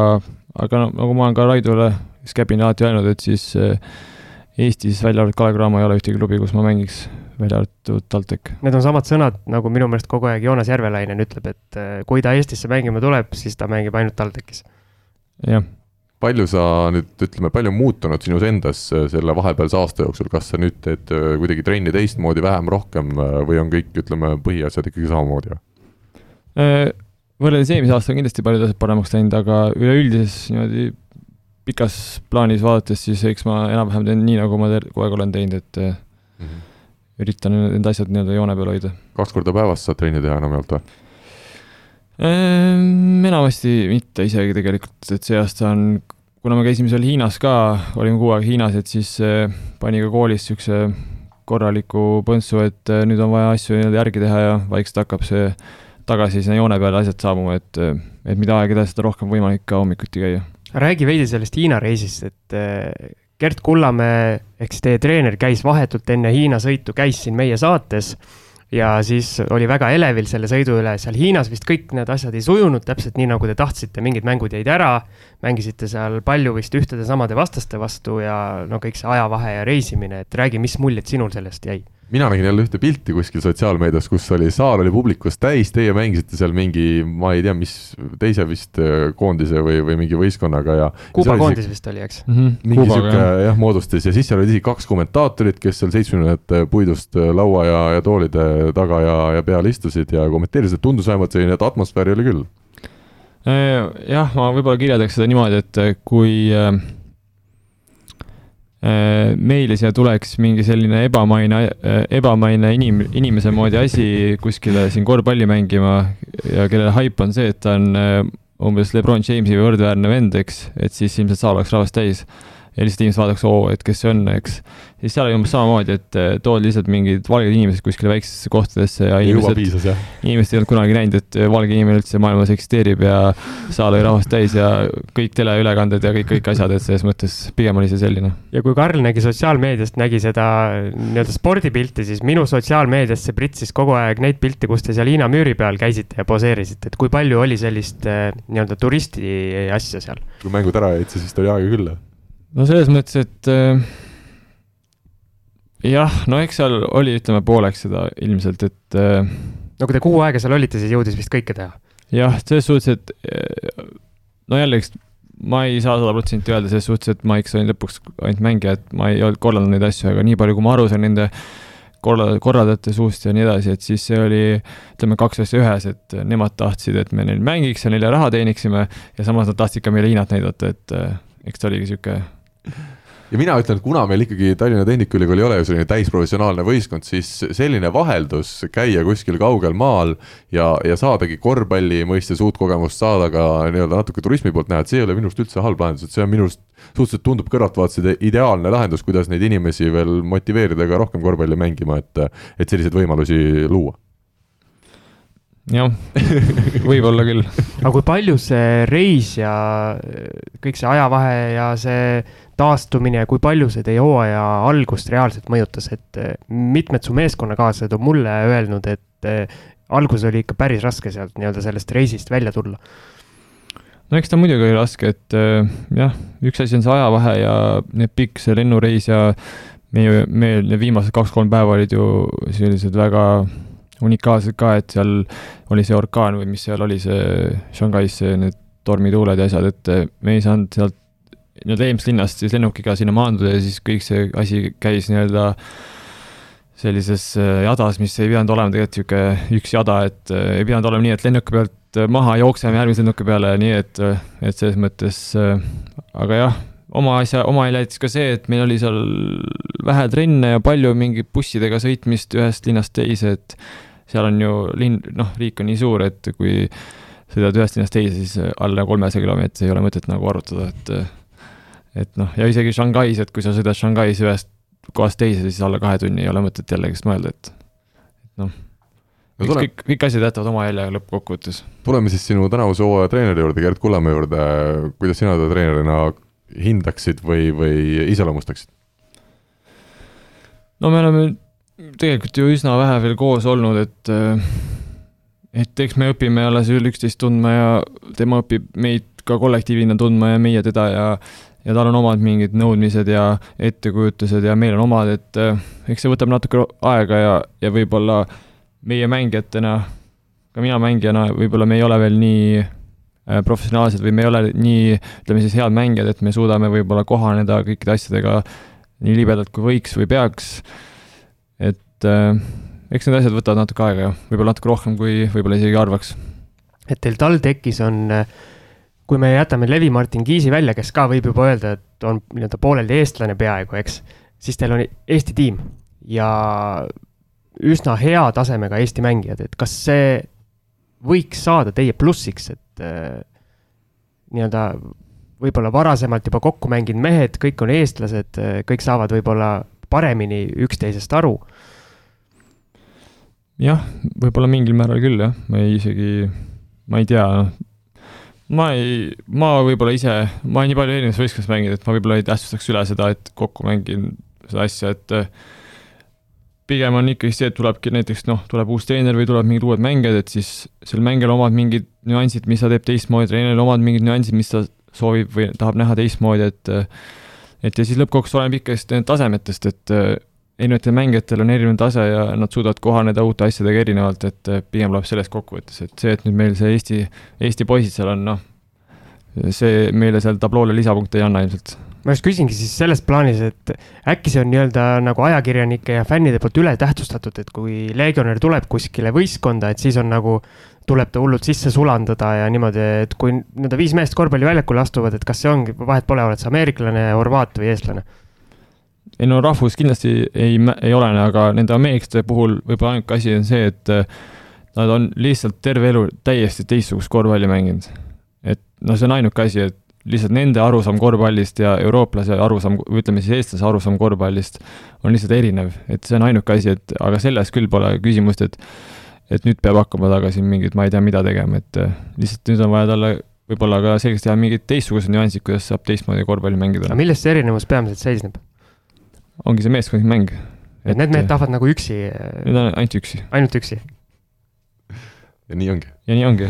aga no, nagu ma olen ka Raidule, Scabini alati öelnud, et siis Eestis välja arvatud Kalev Cramo ei ole ühtegi klubi, kus ma mängiks, välja arvatud TalTech. Need on samad sõnad, nagu minu meelest kogu aeg Joonas Järvelainen ütleb, et kui ta Eestisse mängima tuleb, siis ta mängib ainult TalTechis. jah palju sa nüüd, ütleme, palju on muutunud sinus endas selle vahepealse aasta jooksul, kas sa nüüd teed kuidagi trenni teistmoodi, vähem, rohkem või on kõik, ütleme, põhiasjad ikkagi samamoodi või? võrreldes eelmise aastaga kindlasti paljud asjad paremaks läinud, aga üleüldises niimoodi pikas plaanis vaadates, siis eks ma enam-vähem teen nii, nagu ma kogu aeg olen teinud, et mm -hmm. üritan need asjad nii-öelda joone peal hoida. kaks korda päevas saad trenni teha enamjaolt või? Ehm, enamasti mitte isegi tegelikult, et see aasta on, kuna me käisime seal Hiinas ka, olime kuu aega Hiinas, et siis eh, pani ka koolis niisuguse korraliku põntsu, et eh, nüüd on vaja asju nii-öelda järgi teha ja vaikselt hakkab see tagasi sinna joone peale asjad saabuma, et, et mida aeg edasi, seda rohkem võimalik ka hommikuti käia. Räägi veidi sellest Hiina reisist, et Gert Kullamäe siis teie treener käis vahetult enne Hiina sõitu, käis siin meie saates ja siis oli väga elevil selle sõidu üle, seal Hiinas vist kõik need asjad ei sujunud täpselt nii, nagu te tahtsite, mingid mängud jäid ära, mängisite seal palju vist ühtede samade vastaste vastu ja no kõik see ajavahe ja reisimine, et räägi, mis muljed sinul sellest jäi mina nägin jälle ühte pilti kuskil sotsiaalmeedias, kus oli, saal oli publikust täis, teie mängisite seal mingi, ma ei tea, mis teise vist äh, koondise või, või mingi võistkonnaga ja. Kuuba koondis vist oli, eks mm? -hmm. mingi sihuke jah ja, moodustis ja siis seal olid isegi kaks kommentaatorit, kes seal seitsmekümnendate puidust äh, laua ja, ja toolide taga ja, ja peal istusid ja kommenteerisid, tundus vähemalt selline, et atmosfääri oli küll. Äh, jah, ma võib-olla kirjeldaks seda niimoodi, et kui äh, Äh, meile siia tuleks mingi selline ebamaine, äh, ebamaine inim-, inimese moodi asi kuskile siin korvpalli mängima ja kellele haip on see, et ta on äh, umbes Lebron Jamesi võrdväärne vend, eks, et siis ilmselt saal oleks rahvast täis. Ja lihtsalt inimesed vaadaks, oo, et kes see on, eks siis seal oli umbes samamoodi, et eh, toodi lihtsalt mingid valged inimesed kuskile väikestesse kohtadesse ja inimesed, inimesed ei olnud kunagi näinud, et eh, valge inimene üldse maailmas eksisteerib ja saal oli rahvast täis ja kõik teleülekanded ja kõik, kõik asjad, et selles mõttes pigem oli see selline. ja kui Karl nägi sotsiaalmeediast, nägi seda nii-öelda spordipilti, siis minu sotsiaalmeediasse pritsis kogu aeg neid pilte, kus te seal Hiina müüri peal käisite ja poseerisite, et kui palju oli sellist eh, nii-öelda turisti asja seal? kui mängud ära jäid, siis vist oli aega küll? No selles mõttes, et jah, no eks seal oli, ütleme pooleks seda ilmselt, et äh,. no kui te kuu aega seal olite, siis jõudis vist kõike teha? jah, selles suhtes, et äh, no jällegi, ma ei saa sada protsenti öelda selles suhtes, et ma ikka olin lõpuks ainult mängija, et ma ei olnud korraldanud neid asju, aga nii palju, kui ma aru sain nende korra-, korraldajate suust ja nii edasi, et siis see oli, ütleme, kaks asja ühes, et nemad tahtsid, et me neil mängiks ja neile raha teeniksime ja samas nad tahtsid ka meile Hiinat näidata, et äh, eks ta oligi sihuke ja mina ütlen, et kuna meil ikkagi Tallinna Tehnikaülikool ei ole ju selline täisprofessionaalne võistkond, siis selline vaheldus, käia kuskil kaugel maal ja, ja saadagi korvpalli mõistes uut kogemust saada ka nii-öelda natuke turismi poolt näha, et see ei ole minu arust üldse halb lahendus, et see on minu arust suhteliselt tundub kõrvaltvaates ideaalne lahendus, kuidas neid inimesi veel motiveerida ka rohkem korvpalli mängima, et, et selliseid võimalusi luua jah [LAUGHS] võib-olla küll. aga kui palju see reis ja kõik see ajavahe ja see taastumine kui palju see teie hooaja algust reaalselt mõjutas, et eh, mitmed su meeskonnakaaslased on mulle öelnud, et eh, alguses oli ikka päris raske sealt nii-öelda sellest reisist välja tulla? no eks ta muidugi oli raske, et eh, jah, üks asi on see ajavahe ja need pikk see lennureis ja meie, meil need viimased kaks-kolm päeva olid ju sellised väga unikaalsed ka, et seal oli see orkaan või mis seal oli, see Shanghais, need tormituuled ja asjad, et me ei saanud sealt nii-öelda eelmisest linnast siis lennukiga sinna maanduda ja siis kõik see asi käis nii-öelda sellises äh, jadas, mis ei pidanud olema tegelikult niisugune üks jada, et äh, ei pidanud olema nii, et lennuki pealt maha jookseme järgmise lennuki peale, nii et, et selles mõttes, aga jah, oma asja, oma oli näiteks ka see, et meil oli seal vähe trenne ja palju mingi bussidega sõitmist ühest linnast teise, et seal on ju linn, noh, riik on nii suur, et kui sõidad ühest linnast teise, siis alla kolmesaja kilomeetri ei ole mõtet nagu arvutada, et et noh, ja isegi Shanghais, et kui sa sõidad Shanghais ühest kohast teise, siis alla kahe tunni ei ole mõtet jällegi mõelda, et noh no, tule... kõik, kõik asjad jätavad oma jälje lõppkokkuvõttes. tuleme siis sinu tänavuse hooaja treeneri juurde, Gerd Kullamäe juurde, kuidas sina teda treenerina hindaksid või, või iseloomustaksid? no me oleme tegelikult ju üsna vähe veel koos olnud, et et eks me õpime alles üksteist tundma ja tema õpib meid ka kollektiivina tundma ja meie teda ja ja tal on omad mingid nõudmised ja ettekujutused ja meil on omad, et eh, eks see võtab natuke aega ja, ja võib-olla meie mängijatena, ka mina mängijana, võib-olla me ei ole veel nii eh, professionaalsed või me ei ole nii, ütleme siis head mängijad, et me suudame võib-olla kohaneda kõikide asjadega nii libedalt kui võiks või peaks. Et äh, eks need asjad võtavad natuke aega ja võib-olla natuke rohkem, kui võib-olla isegi arvaks. et teil TalTechis on, kui me jätame Levi-Martin Kiisi välja, kes ka võib juba öelda, et on nii-öelda pooleldi eestlane peaaegu, eks, siis teil on Eesti tiim ja üsna hea tasemega Eesti mängijad, et kas see võiks saada teie plussiks, et äh, nii-öelda võib-olla varasemalt juba kokku mänginud mehed, kõik on eestlased, kõik saavad võib-olla paremini üksteisest aru jah, võib-olla mingil määral küll jah, ma ei isegi, ma ei tea, ma ei, ma võib-olla ise, ma olen nii palju erinevates võistlustes mänginud, et ma võib-olla ei tähtsustaks üle seda, et kokku mängin seda asja, et eh, pigem on ikkagi see, et tulebki näiteks noh, tuleb uus treener või tulevad mingid uued mängijad, et siis sel mängijal omad mingid nüansid, mis ta teeb teistmoodi, treeneril omad mingid nüansid, mis ta soovib või tahab näha teistmoodi, et eh, et ja siis lõppkokkuvõttes oleneb ikkagi tasemetest, et eh, erinevatel mängijatel on erinev tase ja nad suudavad kohaneda uute asjadega erinevalt, et eh, pigem tuleb sellest kokkuvõttes, et see, et nüüd meil see Eesti, Eesti poisid seal on, noh, see meile seal tabloole lisapunkte ei anna ilmselt. ma just küsingi siis selles plaanis, et äkki see on nii-öelda nagu ajakirjanike ja fännide poolt ületähtsustatud, et kui legionär tuleb kuskile võistkonda, et siis on nagu, tuleb ta hullult sisse sulandada ja niimoodi, et kui nii-öelda viis meest korvpalliväljakule astuvad, et kas see ongi, vahet pole, oled sa ameeriklane, horvaat või eestlane ei no rahvus kindlasti ei, ei olene, aga nende ameeriklaste puhul võib-olla ainuke asi on see, et äh, nad on lihtsalt terve elu täiesti teistsugust korvpalli mänginud. et noh, see on ainuke asi, et lihtsalt nende arusaam korvpallist ja eurooplase arusaam, ütleme siis eestlase arusaam korvpallist on lihtsalt erinev, et see on ainuke asi, et aga selles küll pole küsimust, et et nüüd peab hakkama taga siin mingit, ma ei tea, mida tegema, et äh, lihtsalt nüüd on vaja talle võib-olla ka selgeks teha mingid teistsugused nüansid, kuidas saab teistmoodi korvpalli mängida. aga milles see erinevus peamiselt seisneb? Ongi see meeskondlik mäng. et need mehed tahavad nagu üksi? Need on ainult üksi. ainult üksi? ja nii ongi. ja nii ongi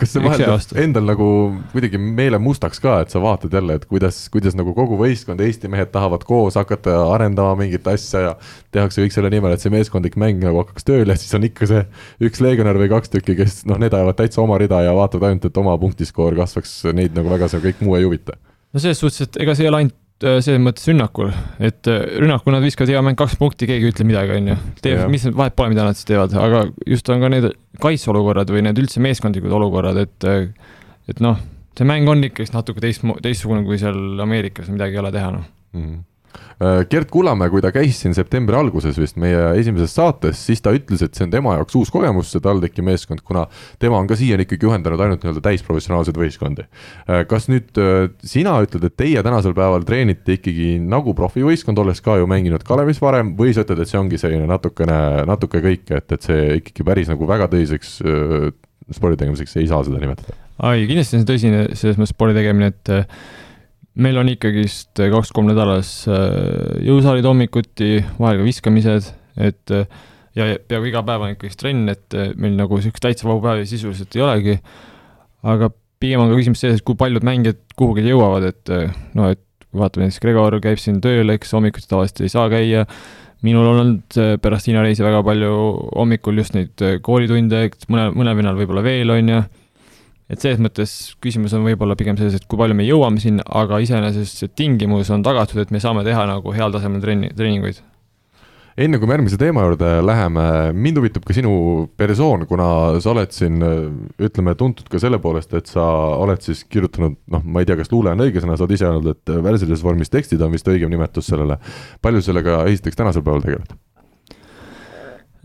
kas see vaheldab endal nagu kuidagi meele mustaks ka, et sa vaatad jälle, et kuidas, kuidas nagu kogu võistkond, Eesti mehed tahavad koos hakata arendama mingit asja ja tehakse kõik selle nimel, et see meeskondlik mäng nagu hakkaks tööle ja siis on ikka see üks legionär või kaks tükki, kes noh, need ajavad täitsa oma rida ja vaatavad ainult, et oma punktiskoor kasvaks, neid nagu väga see kõik muu ei huvita. no selles suhtes, et ega see ei ole ainult Äh, selles mõttes rünnakul, et äh, rünnakul nad viskavad hea mäng kaks punkti, keegi ei ütle midagi, on ju. teeb, mis vahet pole, mida nad siis teevad, aga just on ka need kaitseolukorrad või need üldse meeskondlikud olukorrad, et äh, et noh, see mäng on ikkagist natuke teist, teistsugune kui seal Ameerikas, midagi ei ole teha, noh. Mm -hmm Äh, Gert Kullamäe, kui ta käis siin septembri alguses vist meie esimeses saates, siis ta ütles, et see on tema jaoks uus kogemus, see TalTechi meeskond, kuna tema on ka siiani ikkagi juhendanud ainult nii-öelda täisprofessionaalseid võistkondi. Äh, kas nüüd äh, sina ütled, et teie tänasel päeval treenite ikkagi nagu profivõistkond, olles ka ju mänginud Kalevis varem, või sa ütled, et see ongi selline natukene, natuke kõike, et, et see ikkagi päris nagu väga tõsiseks spordi tegemiseks ei saa seda nimetada? ei, kindlasti on see tõsine selles mõttes spordi tegemine, et meil on ikkagist kaks-kolm nädalas äh, jõusaalid hommikuti, vahel ka viskamised, et äh, ja peaaegu iga päev on ikkagist trenn, et äh, meil nagu niisugust täitsa vaba päevi sisuliselt ei olegi. aga pigem on ka küsimus selles, et kui paljud mängijad kuhugi jõuavad, et noh, et vaatame näiteks Gregor käib siin tööl, eks hommikuti tavaliselt ei saa käia, minul on olnud pärast Hiina reisi väga palju hommikul just neid koolitunde, mõne, mõnel vennal võib-olla veel, on ju et selles mõttes küsimus on võib-olla pigem selles, et kui palju me jõuame sinna, aga iseenesest see tingimus on tagatud, et me saame teha nagu heal tasemel trenni, treeninguid. enne kui me järgmise teema juurde läheme, mind huvitab ka sinu persoon, kuna sa oled siin ütleme, tuntud ka selle poolest, et sa oled siis kirjutanud, noh, ma ei tea, kas luule on õige sõna, sa oled ise öelnud, et värsilises vormis tekstid on vist õigem nimetus sellele. palju sellega esiteks tänasel päeval tegeled?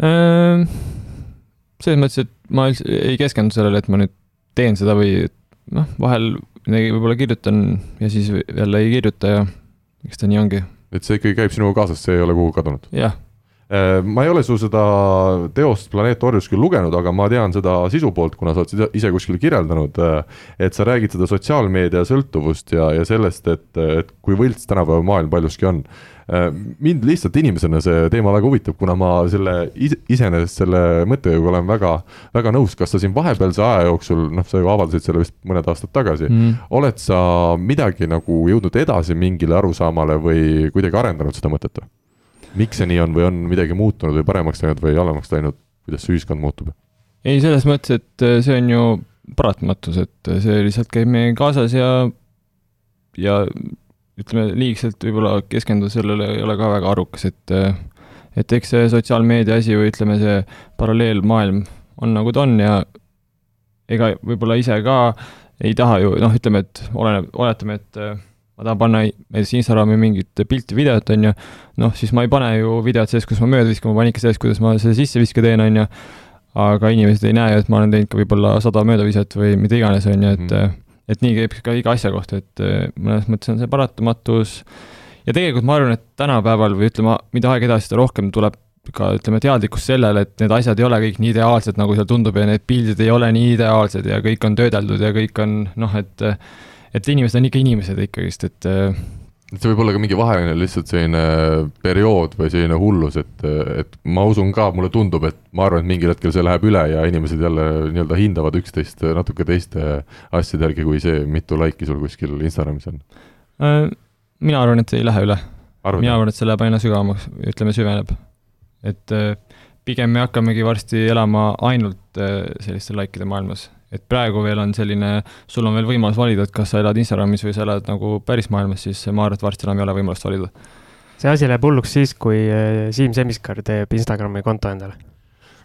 Ehm, selles mõttes, et ma ei keskendu sellele, et ma nüüd teen seda või noh, vahel midagi võib-olla kirjutan ja siis jälle ei kirjuta ja eks ta nii ongi. et see ikkagi käib sinuga kaasas, see ei ole kuhugi kadunud? jah. Äh, ma ei ole su seda teost Planeet Orjus küll lugenud, aga ma tean seda sisu poolt, kuna sa oled seda ise kuskil kirjeldanud, äh, et sa räägid seda sotsiaalmeedia sõltuvust ja, ja sellest, et, et kui võlts tänapäeva maailm paljuski on mind lihtsalt inimesena see teema väga huvitab, kuna ma selle ise, iseenesest selle mõttejõuga olen väga, väga nõus, kas sa siin vahepealse aja jooksul, noh, sa ju avaldasid selle vist mõned aastad tagasi mm., oled sa midagi nagu jõudnud edasi mingile arusaamale või kuidagi arendanud seda mõtet või? miks see nii on või on midagi muutunud või paremaks läinud või halvemaks läinud, kuidas see ühiskond muutub? ei, selles mõttes, et äh, see on ju paratamatus, et äh, see lihtsalt käib meiega kaasas ja, ja ütleme, liigselt võib-olla keskenduda sellele ei ole ka väga arukas, et et eks see sotsiaalmeedia asi või ütleme, see paralleelmaailm on nagu ta on ja ega võib-olla ise ka ei taha ju, noh, ütleme, et oleneb, oletame, et ma tahan panna näiteks Instagrami mingit pilti, videot, on ju, noh, siis ma ei pane ju videot sellest, kus ma mööda viskan, ma panen ikka sellest, kuidas ma selle sisseviske teen, on ju, aga inimesed ei näe, et ma olen teinud ka võib-olla sada möödaviset või mida iganes, on ju, et mm et nii käib ka iga asja kohta, et äh, mõnes mõttes on see paratamatus. ja tegelikult ma arvan, et tänapäeval või ütleme, mida aeg edasi, seda rohkem tuleb ka ütleme, teadlikkus sellele, et need asjad ei ole kõik nii ideaalsed, nagu seal tundub ja need pildid ei ole nii ideaalsed ja kõik on töödeldud ja kõik on noh, et et inimesed on ikka inimesed ikkagist, et et see võib olla ka mingi vaheline lihtsalt selline periood või selline hullus, et, et ma usun ka, mulle tundub, et ma arvan, et mingil hetkel see läheb üle ja inimesed jälle nii-öelda hindavad üksteist natuke teiste asjade järgi, kui see, mitu laiki sul kuskil Instagramis on. Äh, mina arvan, et see ei lähe üle. mina arvan, et see läheb aina sügavamaks, ütleme, süveneb. et äh, pigem me hakkamegi varsti elama ainult äh, selliste likeide maailmas et praegu veel on selline, sul on veel võimalus valida, et kas sa elad Instagramis või sa elad nagu päris maailmas, siis ma arvan, et varsti enam ei ole võimalust valida. see asi läheb hulluks siis, kui eh, Siim Semiskar teeb Instagrami konto endale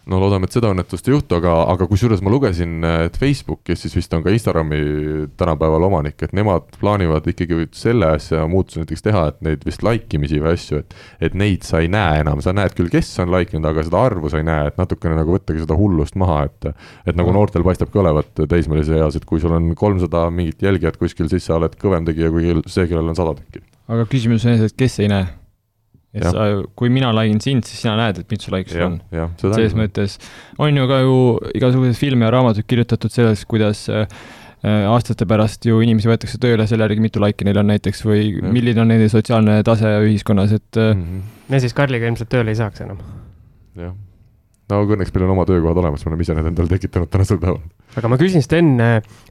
no loodame, et seda õnnetust ei juhtu, aga, aga kusjuures ma lugesin, et Facebook, kes siis vist on ka Instagrami tänapäeval omanik, et nemad plaanivad ikkagi selle asja muutuse näiteks teha, et neid vist like imisi või asju, et et neid sa ei näe enam, sa näed küll, kes on like inud, aga seda arvu sa ei näe, et natukene nagu võttagi seda hullust maha, et et nagu noortel paistabki olevat teismelise eas, et kui sul on kolmsada mingit jälgijat kuskil, siis sa oled kõvem tegija kui see, kellel on sada tükki. aga küsimus on selles, et kes ei näe et ja. sa, kui mina lain sind, siis sina näed, et mitu laiku sul on. selles mõttes on ju ka ju igasuguseid filme ja raamatuid kirjutatud sellest, kuidas äh, äh, aastate pärast ju inimesi võetakse tööle selle järgi, mitu laiki neil on näiteks või ja. milline on nende sotsiaalne tase ühiskonnas, et mm. -hmm. me siis Karliga ilmselt tööle ei saaks enam. jah no aga õnneks meil on oma töökohad olemas, me oleme ise need endale tekitanud tänasel päeval. aga ma küsin, Sten,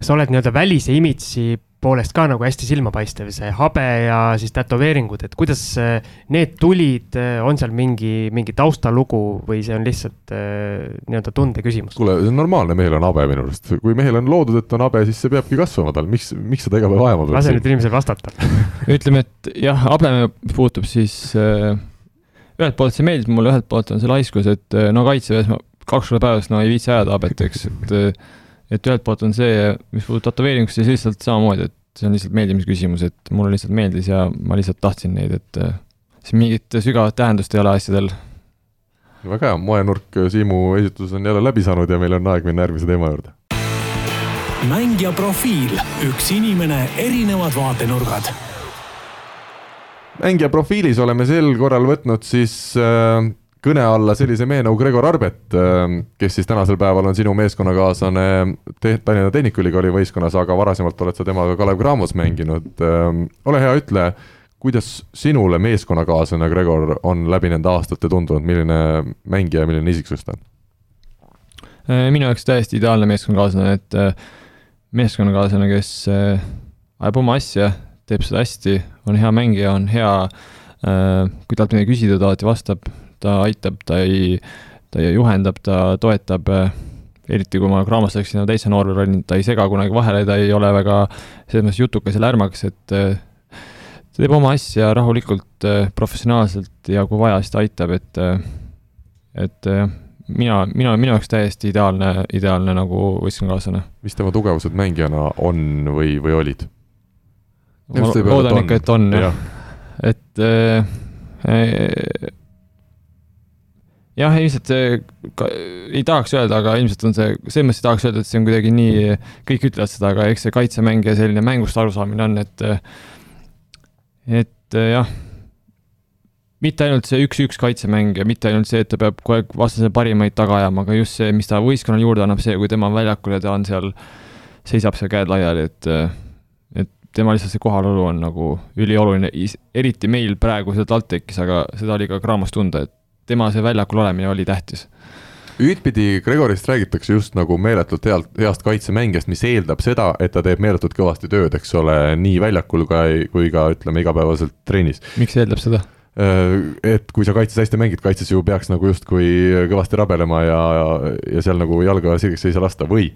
sa oled nii-öelda välise imitsi poolest ka nagu hästi silmapaistev, see habe ja siis tätoveeringud, et kuidas äh, need tulid, äh, on seal mingi, mingi taustalugu või see on lihtsalt äh, nii-öelda tunde küsimus? kuule, see on normaalne, mehel on habe minu arust, kui mehel on loodud, et on habe, siis see peabki kasvama tal, miks, miks seda iga päev ajama peab? lase nüüd inimesel vastata [LAUGHS] ütleme, et jah, habeme puutub siis äh, ühelt poolt see meeldib mulle, ühelt poolt on see laiskus, et no kaitseväes ma kaks korda päevas no ei viitsi ajada habet, eks, et et ühelt poolt on see, mis puudutab tätoveeringust, siis lihtsalt samamoodi, et see on lihtsalt meeldimise küsimus, et mulle lihtsalt meeldis ja ma lihtsalt tahtsin neid, et äh, siin mingit sügavat tähendust ei ole asjadel. väga hea, moenurk Siimu esituses on jälle läbi saanud ja meil on aeg minna järgmise teema juurde. mängija profiil, üks inimene, erinevad vaatenurgad mängija profiilis oleme sel korral võtnud siis äh, kõne alla sellise mehe nagu Gregor Arbet, ähm, kes siis tänasel päeval on sinu meeskonnakaaslane te Tallinna Tehnikaülikooli võistkonnas, aga varasemalt oled sa temaga Kalev Cramos mänginud. Ähm, ole hea, ütle, kuidas sinule meeskonnakaaslane Gregor on läbi nende aastate tundunud, milline mängija ja milline isiksus ta on? Äh, minu jaoks täiesti ideaalne meeskonnakaaslane, et äh, meeskonnakaaslane, kes äh, ajab oma asja, teeb seda hästi, on hea mängija, on hea, kui talt midagi küsida, ta alati vastab ta aitab, ta ei, ta juhendab, ta toetab, eriti kui ma Graamos läksin täitsa noor olin, ta ei sega kunagi vahele, ta ei ole väga selles mõttes jutukas ja lärmakas, et ta teeb oma asja rahulikult, professionaalselt ja kui vaja, siis ta aitab, et, et mina, mina, minu jaoks täiesti ideaalne, ideaalne nagu võistkonnakaaslane. mis tema tugevused mängijana on või, või olid? ma loodan ikka, et on jah, et äh, jah, ilmselt see, ei tahaks öelda, aga ilmselt on see, selles mõttes ei tahaks öelda, et see on kuidagi nii, kõik ütlevad seda, aga eks see kaitsemäng ja selline mängust arusaamine on, et et jah, mitte ainult see üks-üks kaitsemäng ja mitte ainult see, et ta peab kogu aeg vastase parimaid taga ajama, aga just see, mis ta võistkonnale juurde annab, see, kui tema on väljakul ja ta on seal, seisab seal käed laiali, et et tema lihtsalt see kohalolu on nagu ülioluline, eriti meil praegu seda TalTechis, aga seda oli ka Graamos tunda, et tema see väljakul olemine oli tähtis ühtpidi Gregorist räägitakse just nagu meeletult healt, heast kaitsemängijast, mis eeldab seda, et ta teeb meeletult kõvasti tööd, eks ole, nii väljakul ka, kui ka ütleme igapäevaselt trennis. miks eeldab seda? Äh, et kui sa kaitses hästi mängid, kaitses ju peaks nagu justkui kõvasti rabelema ja, ja seal nagu jalga sirgeks ei saa lasta või?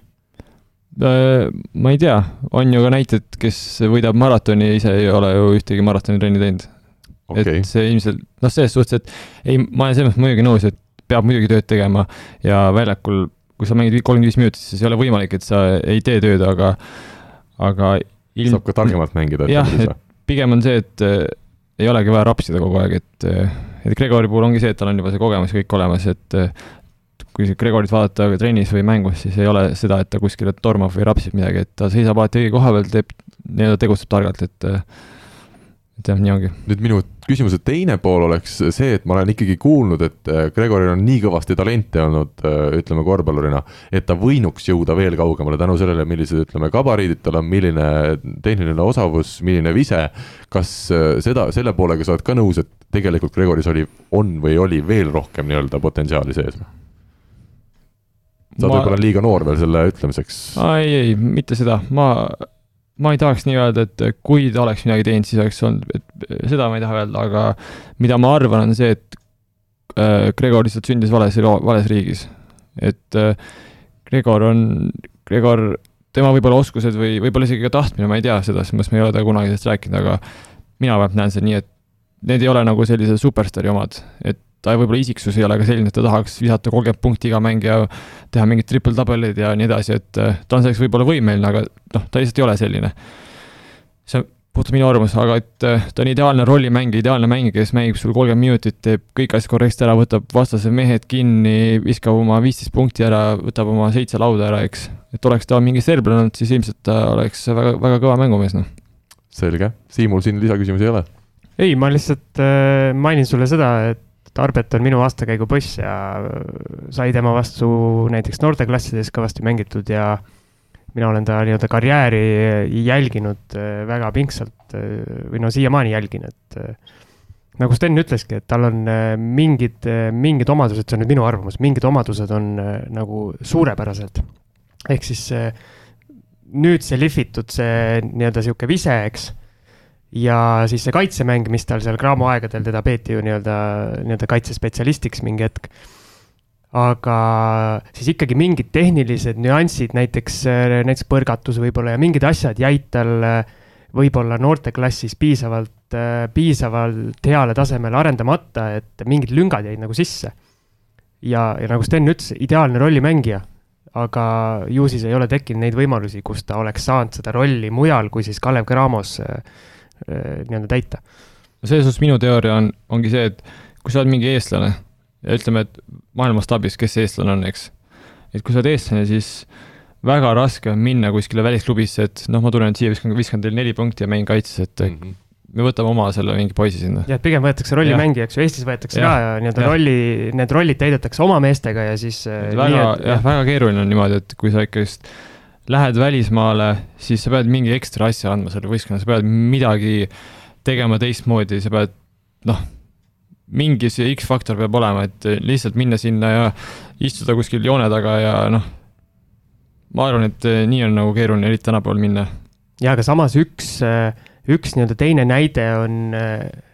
Äh, ma ei tea, on ju ka näited, kes võidab maratoni ja ise ei ole ju ühtegi maratonitrenni teinud okay.. et see ilmselt, noh, selles suhtes, et ei, ma olen selles mõttes muidugi nõus, et peab muidugi tööd tegema ja väljakul, kui sa mängid kolmkümmend viis minutit, siis ei ole võimalik, et sa ei tee tööd, aga, aga ilm... saab ka targemalt mängida. jah, et pigem on see, et ei olegi vaja rapsida kogu aeg, et, et Gregori puhul ongi see, et tal on juba see kogemus kõik olemas, et kui Gregorit vaadata trennis või mängus, siis ei ole seda, et ta kuskile tormab või rapsib midagi, et ta seisab alati õige koha peal, teeb, nii-öelda tegutseb targalt, et et jah, nii ongi. nüüd minu küsimuse teine pool oleks see, et ma olen ikkagi kuulnud, et äh, Gregoril on nii kõvasti talenti olnud, äh, ütleme korvpallurina, et ta võinuks jõuda veel kaugemale tänu sellele, millised, ütleme, gabariidid tal on, milline tehniline osavus, milline vise. kas äh, seda, selle poolega sa oled ka nõus, et tegelikult Gregoris oli, on või oli veel rohkem nii-öelda potentsiaali sees sa oled ma... võib-olla liiga noor veel selle ütlemiseks. ei, ei, mitte seda, ma ma ei tahaks nii öelda, et kui ta oleks midagi teinud, siis oleks olnud, et seda ma ei taha öelda, aga mida ma arvan, on see, et äh, Gregor lihtsalt sündis vales, vales riigis. et äh, Gregor on, Gregor, tema võib-olla oskused või võib-olla isegi ka tahtmine, ma ei tea seda, selles mõttes ma ei ole temaga kunagi sellest rääkinud, aga mina vähemalt näen seda nii, et need ei ole nagu sellise superstaari omad, et ta võib-olla isiksus ei ole ka selline, et ta tahaks visata kolmkümmend punkti iga mäng ja teha mingit triple-double'id ja nii edasi, et äh, ta on selleks võib-olla võimeline, aga noh, ta lihtsalt ei ole selline. see on puhtalt minu arvamus, aga et äh, ta on ideaalne rollimängija, ideaalne mängija, kes mängib sul kolmkümmend minutit, teeb kõik asjad korrektselt ära, võtab vastase mehed kinni, viskab oma viisteist punkti ära, võtab oma seitse lauda ära, eks. et oleks ta mingi serbla olnud, siis ilmselt ta oleks väga, väga kõva mängumees, noh. selge, Siimul siin lisaküsimusi ei ole? ei, ma lihtsalt äh, mainin sulle seda, et Tarbet on minu aastakäigu poiss ja sai tema vastu näiteks noorteklassides kõvasti mängitud ja mina olen ta nii-öelda karjääri jälginud äh, väga pingsalt äh, või no siiamaani jälgin, et äh, nagu Sten ütleski, et tal on mingid, mingid omadused, see on nüüd minu arvamus, mingid omadused on nagu suurepärased. ehk siis nüüd see lihvitud, see nii-öelda sihuke vise, eks ja siis see kaitsemäng, mis tal seal Graamo aegadel, teda peeti ju nii-öelda, nii-öelda kaitsespetsialistiks mingi hetk. aga siis ikkagi mingid tehnilised nüansid, näiteks, näiteks põrgatus võib-olla ja mingid asjad jäid tal võib-olla noorteklassis piisavalt, piisavalt heale tasemele arendamata, et mingid lüngad jäid nagu sisse. ja, ja nagu Sten ütles, ideaalne rollimängija, aga ju siis ei ole tekkinud neid võimalusi, kus ta oleks saanud seda rolli mujal, kui siis Kalev Cramos äh, Äh, nii-öelda täita. no selles suhtes minu teooria on, ongi see, et kui sa oled mingi eestlane ja ütleme, et maailma mastaabis, kes see eestlane on, eks. et kui sa oled eestlane, siis väga raske on minna kuskile välisklubisse, et noh, ma tulen siia, viskan, viskan teile neli punkti ja mängin kaitses, et mm -hmm. me võtame oma selle mingi poisi sinna. jah, et pigem võetakse rollimängijaks ju, Eestis võetakse ja. ka ja nii-öelda rolli, need rollid täidetakse oma meestega ja siis. Äh, väga, jah, väga keeruline on niimoodi, et kui sa ikkagist lähed välismaale, siis sa pead mingi ekstra asja andma selle võistkonnale, sa pead midagi tegema teistmoodi, sa pead noh, mingi see X-faktor peab olema, et lihtsalt minna sinna ja istuda kuskil joone taga ja noh, ma arvan, et nii on nagu keeruline eriti tänapäeval minna. ja aga samas üks, üks nii-öelda teine näide on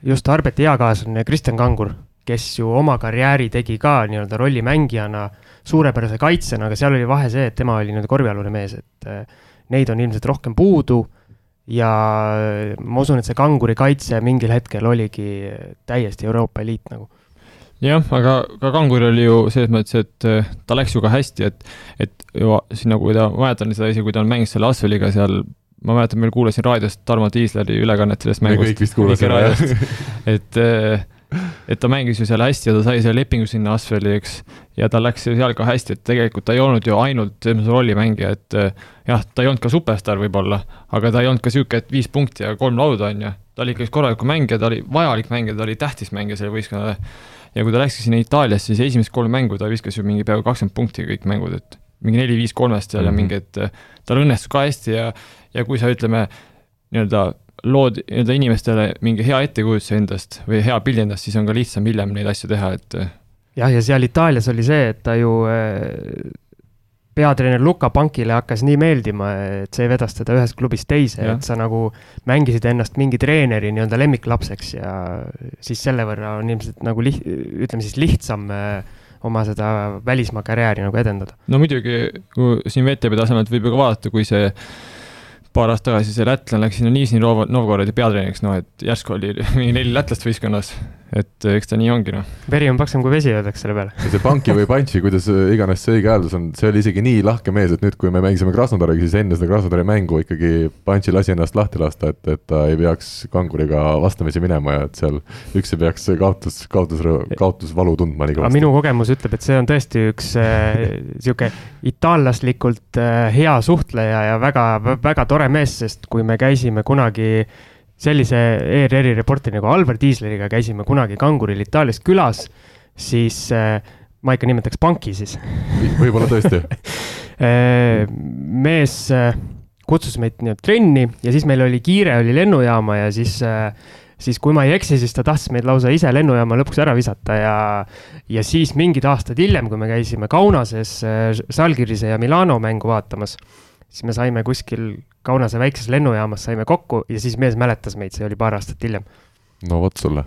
just Arbeti eakaaslane Kristjan Kangur, kes ju oma karjääri tegi ka nii-öelda rollimängijana suurepärase kaitsjana, aga seal oli vahe see, et tema oli nii-öelda korvialune mees, et äh, neid on ilmselt rohkem puudu ja ma usun, et see kanguri kaitse mingil hetkel oligi täiesti Euroopa eliit nagu jah, aga ka Kangur oli ju selles mõttes, et äh, ta läks ju ka hästi, et, et ju siin nagu ta, ma mäletan seda isegi, kui ta mängis selle Asveliga seal, ma mäletan, meil kuulasin raadiost Tarmo Tiisleri ülekannet sellest mängust. me kõik vist kuulasime, jah. et äh, et ta mängis ju seal hästi ja ta sai selle lepingu sinna Asveli, eks. ja tal läks seal ka hästi, et tegelikult ta ei olnud ju ainult selles rollimängija, et eh, jah, ta ei olnud ka superstaar võib-olla, aga ta ei olnud ka sihuke, et viis punkti ja kolm lauda, on ju. ta oli ikkagi korralik mängija, ta oli vajalik mängija, ta oli tähtis mängija selle võistkonnale. ja kui ta läkski sinna Itaaliasse, siis esimesed kolm mängu ta viskas ju mingi peaaegu kakskümmend punkti kõik mängud, et mingi neli-viis kolmest seal mm -hmm. ja mhm. mingi, et eh, tal õnnestus ka hästi ja, ja kui sa ütleme nii-öelda lood nii-öelda inimestele mingi hea ettekujutuse endast või hea pildi endast, siis on ka lihtsam hiljem neid asju teha, et. jah, ja seal Itaalias oli see, et ta ju äh, peatreener Luka Pankile hakkas nii meeldima, et see vedas teda ühest klubist teise, et sa nagu mängisid ennast mingi treeneri nii-öelda lemmiklapseks ja siis selle võrra on ilmselt nagu liht-, ütleme siis lihtsam äh, oma seda välismaa karjääri nagu edendada. no muidugi, kui siin VTB tasemelt võib ju ka vaadata, kui see paar aastat tagasi see lätlane läks sinna Nižni Novgorodi peatreeneriks, noh et järsku oli [LAUGHS] mingi neli lätlast võistkonnas, et eks ta nii ongi, noh. veri on paksem kui vesi, öeldakse selle peale. see Panki või Pantši, kuidas iganes see õige hääldus on, see oli isegi nii lahke mees, et nüüd, kui me mängisime Krasnodariga, siis enne seda Krasnodari mängu ikkagi Pantši lasi ennast lahti lasta, et, et ta ei peaks kanguriga vastamisi minema ja et seal üks ei peaks kaotus, kaotus, kaotusvalu tundma nii kõvasti. minu kogemus ütleb, et see on tõesti üks niisugune äh, itaallaslikult äh, hea suhtleja ja väga, väga tore tore mees, sest kui me käisime kunagi sellise ERR-i reporteri nagu Albert Iisleriga käisime kunagi Kanguril Itaalias külas, siis äh, ma ikka nimetaks panki siis. Võib-olla tõesti. [LAUGHS] Äh, mees äh, kutsus meid nii-öelda trenni ja siis meil oli kiire, oli lennujaama ja siis siis kui ma ei eksi, siis ta tahtis meid lausa ise lennujaama lõpuks ära visata ja, ja siis mingid aastad hiljem, kui me käisime Kaunases Salgirise ja Milano mängu vaatamas, siis me saime kuskil Kaunase väikses lennujaamas saime kokku ja siis mees mäletas meid, see oli paar aastat hiljem. no vot sulle.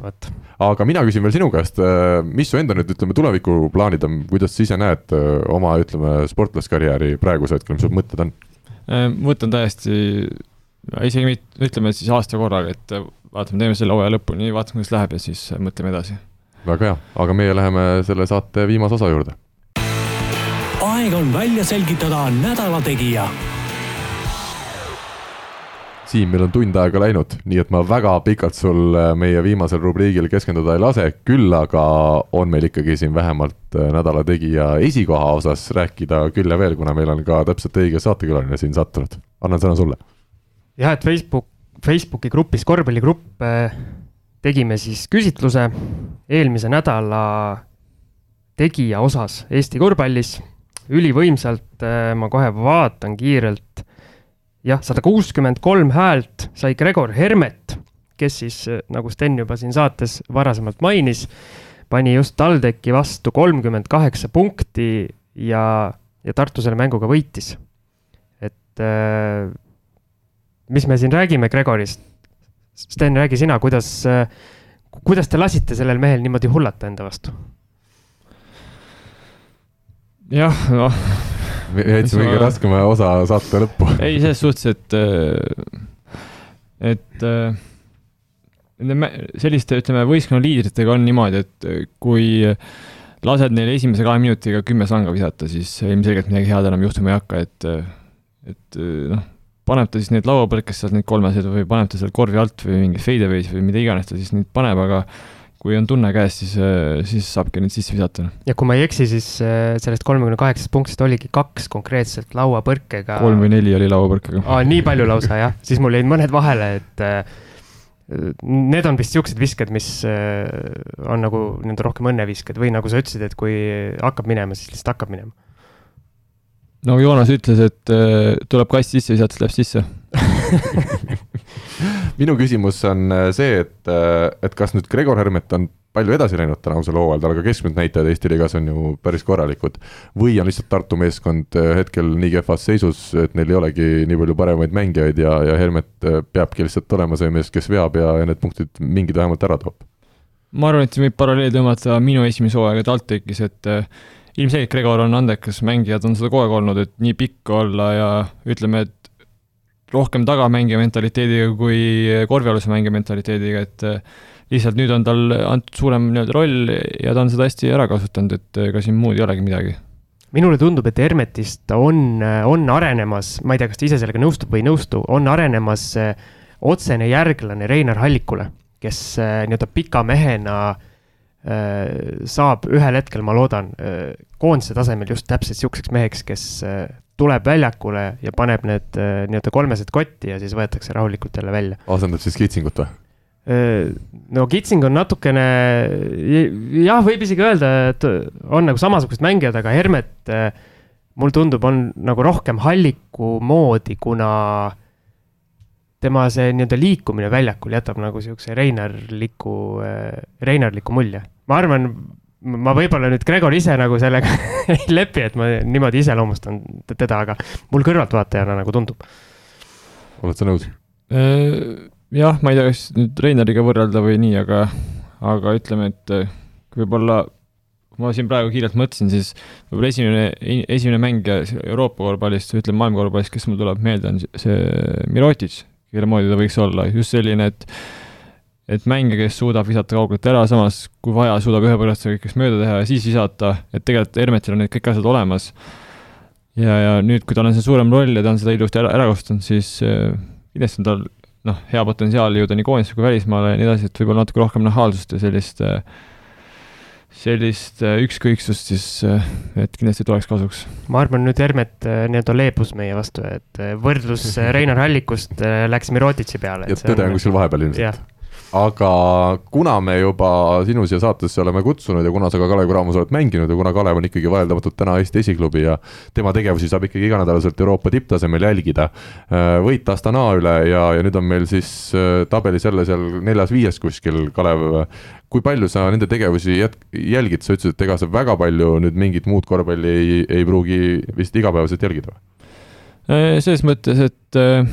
aga mina küsin veel sinu käest, äh, mis su enda nüüd ütleme tulevikuplaanid on, kuidas sa ise näed äh, oma, ütleme, sportlaskarjääri praegusel hetkel, mis su mõtted on? Äh, mõte on täiesti, isegi mitte, ütleme siis aasta korraga, et vaatame, teeme selle hooaja lõpuni, vaatame, kuidas läheb ja siis mõtleme edasi. väga hea, aga meie läheme selle saate viimase osa juurde. aeg on välja selgitada nädala tegija Siim, meil on tund aega läinud, nii et ma väga pikalt sul äh, meie viimasel rubriigil keskenduda ei lase, küll aga on meil ikkagi siin vähemalt äh, nädala tegija esikoha osas rääkida küll ja veel, kuna meil on ka täpselt õige saatekülaline siin sattunud. annan sõna sulle. jah, et Facebook, Facebooki grupis, korvpalligrupp, äh, tegime siis küsitluse eelmise nädala tegija osas Eesti korvpallis, ülivõimsalt, ma kohe vaatan kiirelt jah, sada kuuskümmend kolm häält sai Gregor Hermet, kes siis, nagu Sten juba siin saates varasemalt mainis, pani just TalTechi vastu kolmkümmend kaheksa punkti ja, ja Tartu selle mänguga võitis. et äh, mis me siin räägime Gregorist? Sten, räägi sina, kuidas äh,, kuidas te lasite sellel mehel niimoodi hullata enda vastu? jah, noh jätsime kõige raskema osa saate lõppu. ei, selles suhtes, et, äh, et äh, nende selliste, ütleme, võistkonna liidritega on niimoodi, et äh, kui lased neil esimese kahe minutiga kümme sanga visata, siis ilmselgelt midagi head enam juhtuma ei hakka, et, et noh, paneb ta siis need lauapõrkes sealt neid kolmesid või paneb ta seal korvi alt või mingi fadeaway's või mida iganes ta siis neid paneb, aga kui on tunne käes, siis, äh, siis saabki neid sisse visata. ja kui ma ei eksi, siis äh, sellest kolmekümne kaheksast punktist oligi kaks konkreetselt lauapõrkega. kolm või neli oli lauapõrkega. aa, nii palju lausa jah, siis mul jäid mõned vahele, et äh, need on vist siuksed visked, mis on nagu nii-öelda rohkem õnnevisked või nagu sa ütlesid, et kui hakkab minema, siis lihtsalt hakkab minema. no Joonas ütles, et tuleb kast sisse visata, siis läheb sisse [LAUGHS] minu küsimus on äh, see, et, äh, et kas nüüd Gregor Hermet on palju edasi läinud tänavusel hooajal, tal ka keskmised näitajad Eesti liigas on ju päris korralikud. või on lihtsalt Tartu meeskond äh, hetkel nii kehvas seisus, et neil ei olegi nii palju paremaid mängijaid ja, ja Hermet peabki lihtsalt olema see mees, kes veab ja, ja need punktid mingid vähemalt ära toob? ma arvan, et siin võib paralleeli tõmmata minu esimese hooaega TalTechis, et ilmselgelt Gregor on andekas mängija, ta on seda kogu aeg olnud, et nii pikk olla ja ütleme, et rohkem tagamängija mentaliteediga kui korvialuse mängija mentaliteediga, et äh, lihtsalt nüüd on tal antud suurem nii-öelda roll ja ta on seda hästi ära kasutanud, et ega siin muud ei olegi midagi. minule tundub, et Hermetist on, on arenemas, ma ei tea, kas ta ise sellega nõustub või ei nõustu, on arenemas äh, otsene järglane Reinar Hallikule, kes äh, nii-öelda pika mehena äh, saab ühel hetkel, ma loodan, äh, koondise tasemel just täpselt sihukeseks meheks, kes tuleb väljakule ja paneb need nii-öelda kolmesed kotti ja siis võetakse rahulikult jälle välja. asendab siis Kitsingut või? no Kitsing on natukene, jah, võib isegi öelda, et on nagu samasugused mängijad, aga Hermet mulle tundub, on nagu rohkem Halliku moodi, kuna tema see nii-öelda liikumine väljakul jätab nagu siukse Reinarliku, Reinarliku mulje. Ma arvan, ma võib-olla nüüd Gregor ise nagu sellega [LAUGHS] ei lepi, et ma niimoodi iseloomustan teda, aga mul kõrvaltvaatajana nagu tundub. oled sa nõus? jah, ma ei tea, kas nüüd Reinariga võrrelda või nii, aga, aga ütleme, et võib-olla ma siin praegu kiirelt mõtlesin, siis võib-olla esimene, esimene mängija Euroopa korvpallist, ütleme maailma korvpallist, kes mul tuleb meelde, on see Mirotic, kelle moodi ta võiks olla, just selline, et et mängija, kes suudab visata kaugelt ära, samas kui vaja, suudab ühe põrgatusega kõigest mööda teha ja siis visata, et tegelikult Hermetil on need kõik asjad olemas. ja, ja nüüd, kui tal on see suurem roll ja ta on seda ilusti ära, ära kasutanud, siis äh, kindlasti on tal noh, hea potentsiaal jõuda nii koondisse kui välismaale ja nii edasi, et võib-olla natuke rohkem nahaalsust ja sellist äh, sellist äh, ükskõiksust, siis äh, et kindlasti tuleks kasuks. ma arvan, nüüd Hermet äh, nii-öelda leebus meie vastu, et võrdlus Reinar Hallikust läks Mirotitši peale. ja tõde on kuskil vahepeal ilmselt aga kuna me juba sinu siia saatesse oleme kutsunud ja kuna sa ka Kalev Cramos oled mänginud ja kuna Kalev on ikkagi vaieldamatult täna Eesti esiklubi ja tema tegevusi saab ikkagi iganädalaselt Euroopa tipptasemel jälgida, võit Astana üle ja, ja nüüd on meil siis tabelis jälle seal neljas-viies kuskil Kalev kui palju sa nende tegevusi jät-, jälgid, sa ütlesid, et ega sa väga palju nüüd mingit muud korvpalli ei, ei pruugi vist igapäevaselt jälgida või? Äh, selles mõttes, et äh,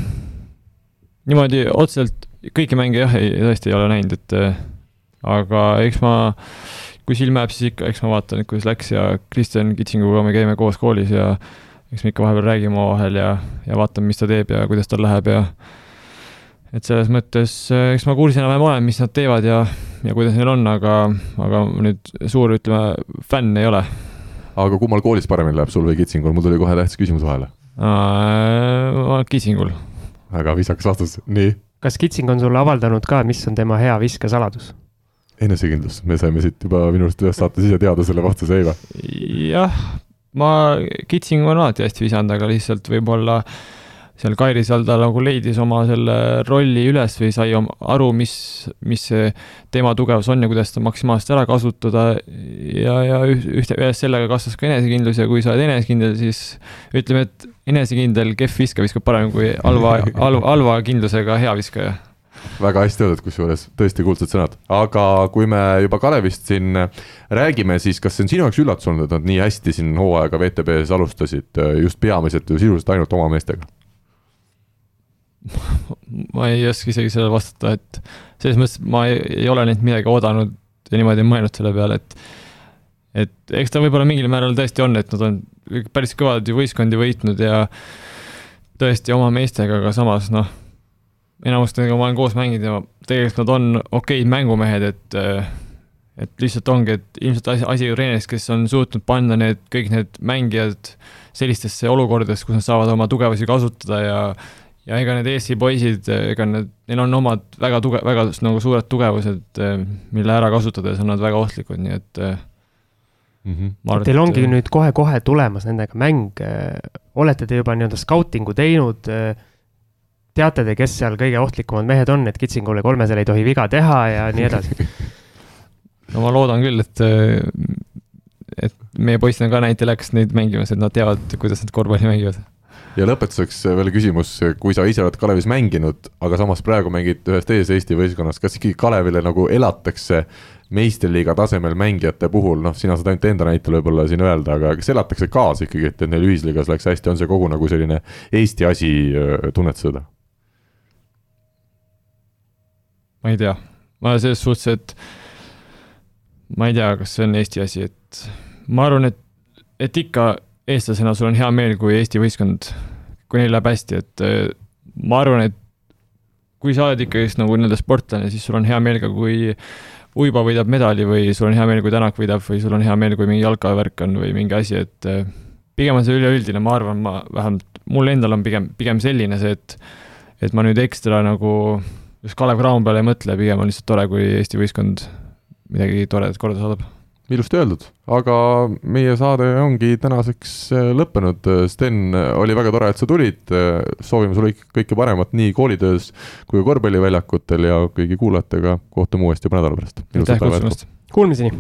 niimoodi otseselt kõiki mänge jah, ei, tõesti ei ole näinud, et äh, aga eks ma, kui silma jääb, siis ikka, eks ma vaatan, et kuidas läks ja Kristjan Kitsinguga me käime koos koolis ja eks me ikka vahepeal räägime omavahel ja, ja vaatame, mis ta teeb ja kuidas tal läheb ja et selles mõttes, äh, eks ma kursis enam-vähem olen, mis nad teevad ja ja kuidas neil on, aga, aga nüüd suur, ütleme, fänn ei ole. aga kummal koolis paremini läheb sul või Kitsingul, mul tuli kohe tähtis küsimus vahele. Kitsingul. väga viisakas vastus, nii. Kas Kitsing on sulle avaldanud ka, mis on tema hea viskesaladus? enesekindlus, me saime siit juba minu arust ühes saates ise teada selle vastuse, ei või? jah, ma, Kitsing on alati hästi visanud, aga lihtsalt võib-olla äh, seal Kairi seal ta nagu leidis oma selle rolli üles või sai aru, mis, mis see tema tugevus on ja kuidas seda maksimaalselt ära kasutada. Ja, ja ühte, ühes sellega kasvas ka enesekindlus ja kui sa oled enesekindel, siis ütleme, et enesekindel kehv viskaja viskab parem kui halva, [LAUGHS] halva, halva kindlusega hea viskaja. Väga hästi öeldud, kusjuures tõesti kuldsed sõnad, aga kui me juba Kalevist siin räägime, siis kas see on sinu jaoks üllatus olnud, et nad nii hästi siin hooaega VTB-s alustasid just peamiselt ju sisuliselt ainult oma meestega? [LAUGHS] ma ei oska isegi sellele vastata, et selles mõttes ma ei, ei ole neilt midagi oodanud ja niimoodi mõelnud selle peale, et et eks ta võib-olla mingil määral tõesti on, et nad on päris kõvad võistkondi võitnud ja tõesti oma meestega, aga samas noh, enamustega ma olen koos mänginud ja tegelikult nad on okeid mängumehed, et et lihtsalt ongi, et ilmselt asi, asi treeneris, kes on suutnud panna need, kõik need mängijad sellistesse olukordadesse, kus nad saavad oma tugevusi kasutada ja ja ega need Eesti poisid, ega need, neil on omad väga tuge-, väga nagu suured tugevused, mille ära kasutades on nad väga ohtlikud, nii et mm. -hmm. Arvan, Teil ongi et, nüüd kohe-kohe tulemas nendega mäng, olete te juba nii-öelda skautingu teinud, teate te, kes seal kõige ohtlikumad mehed on, et Kitsingule kolmesel ei tohi viga teha ja nii edasi [LAUGHS] no ma loodan küll, et, et meie poisid on ka näinud telekas neid mängimas, et nad teavad, kuidas nad korvpalli mängivad ja lõpetuseks veel küsimus, kui sa ise oled Kalevis mänginud, aga samas praegu mängid ühes teises Eesti võistkonnas, kas ikkagi Kalevile nagu elatakse meistriliiga tasemel mängijate puhul, noh, sina saad ainult enda näitel võib-olla siin öelda, aga kas elatakse kaasa ikkagi, et, neil ühisliigas läks hästi, on see kogu nagu selline Eesti asi, tunned seda? ma ei tea, ma selles suhtes, et ma ei tea, kas see on Eesti asi, et ma arvan, et, et ikka eestlasena sul on hea meel, kui Eesti võistkond, kui neil läheb hästi, et äh, ma arvan, et kui sa oled ikkagist nagu nii-öelda sportlane, siis sul on hea meel ka, kui Uibo võidab medali või sul on hea meel, kui Tänak võidab või sul on hea meel, kui mingi jalkavärk on või mingi asi, et äh, pigem on see üleüldine, ma arvan, ma vähemalt, mul endal on pigem, pigem selline see, et et ma nüüd ekstra nagu just Kalev Cramo peale ei mõtle, pigem on lihtsalt tore, kui Eesti võistkond midagi toredat korda saadab. Ilusti öeldud, aga meie saade ongi tänaseks äh, lõppenud. Sten, oli väga tore, et sa tulid. soovime sulle kõike paremat nii koolitöös kui korvpalliväljakutel ja kõigi kuulajatega kohtume uuesti juba nädala pärast. aitäh kutsumast. Kuulmiseni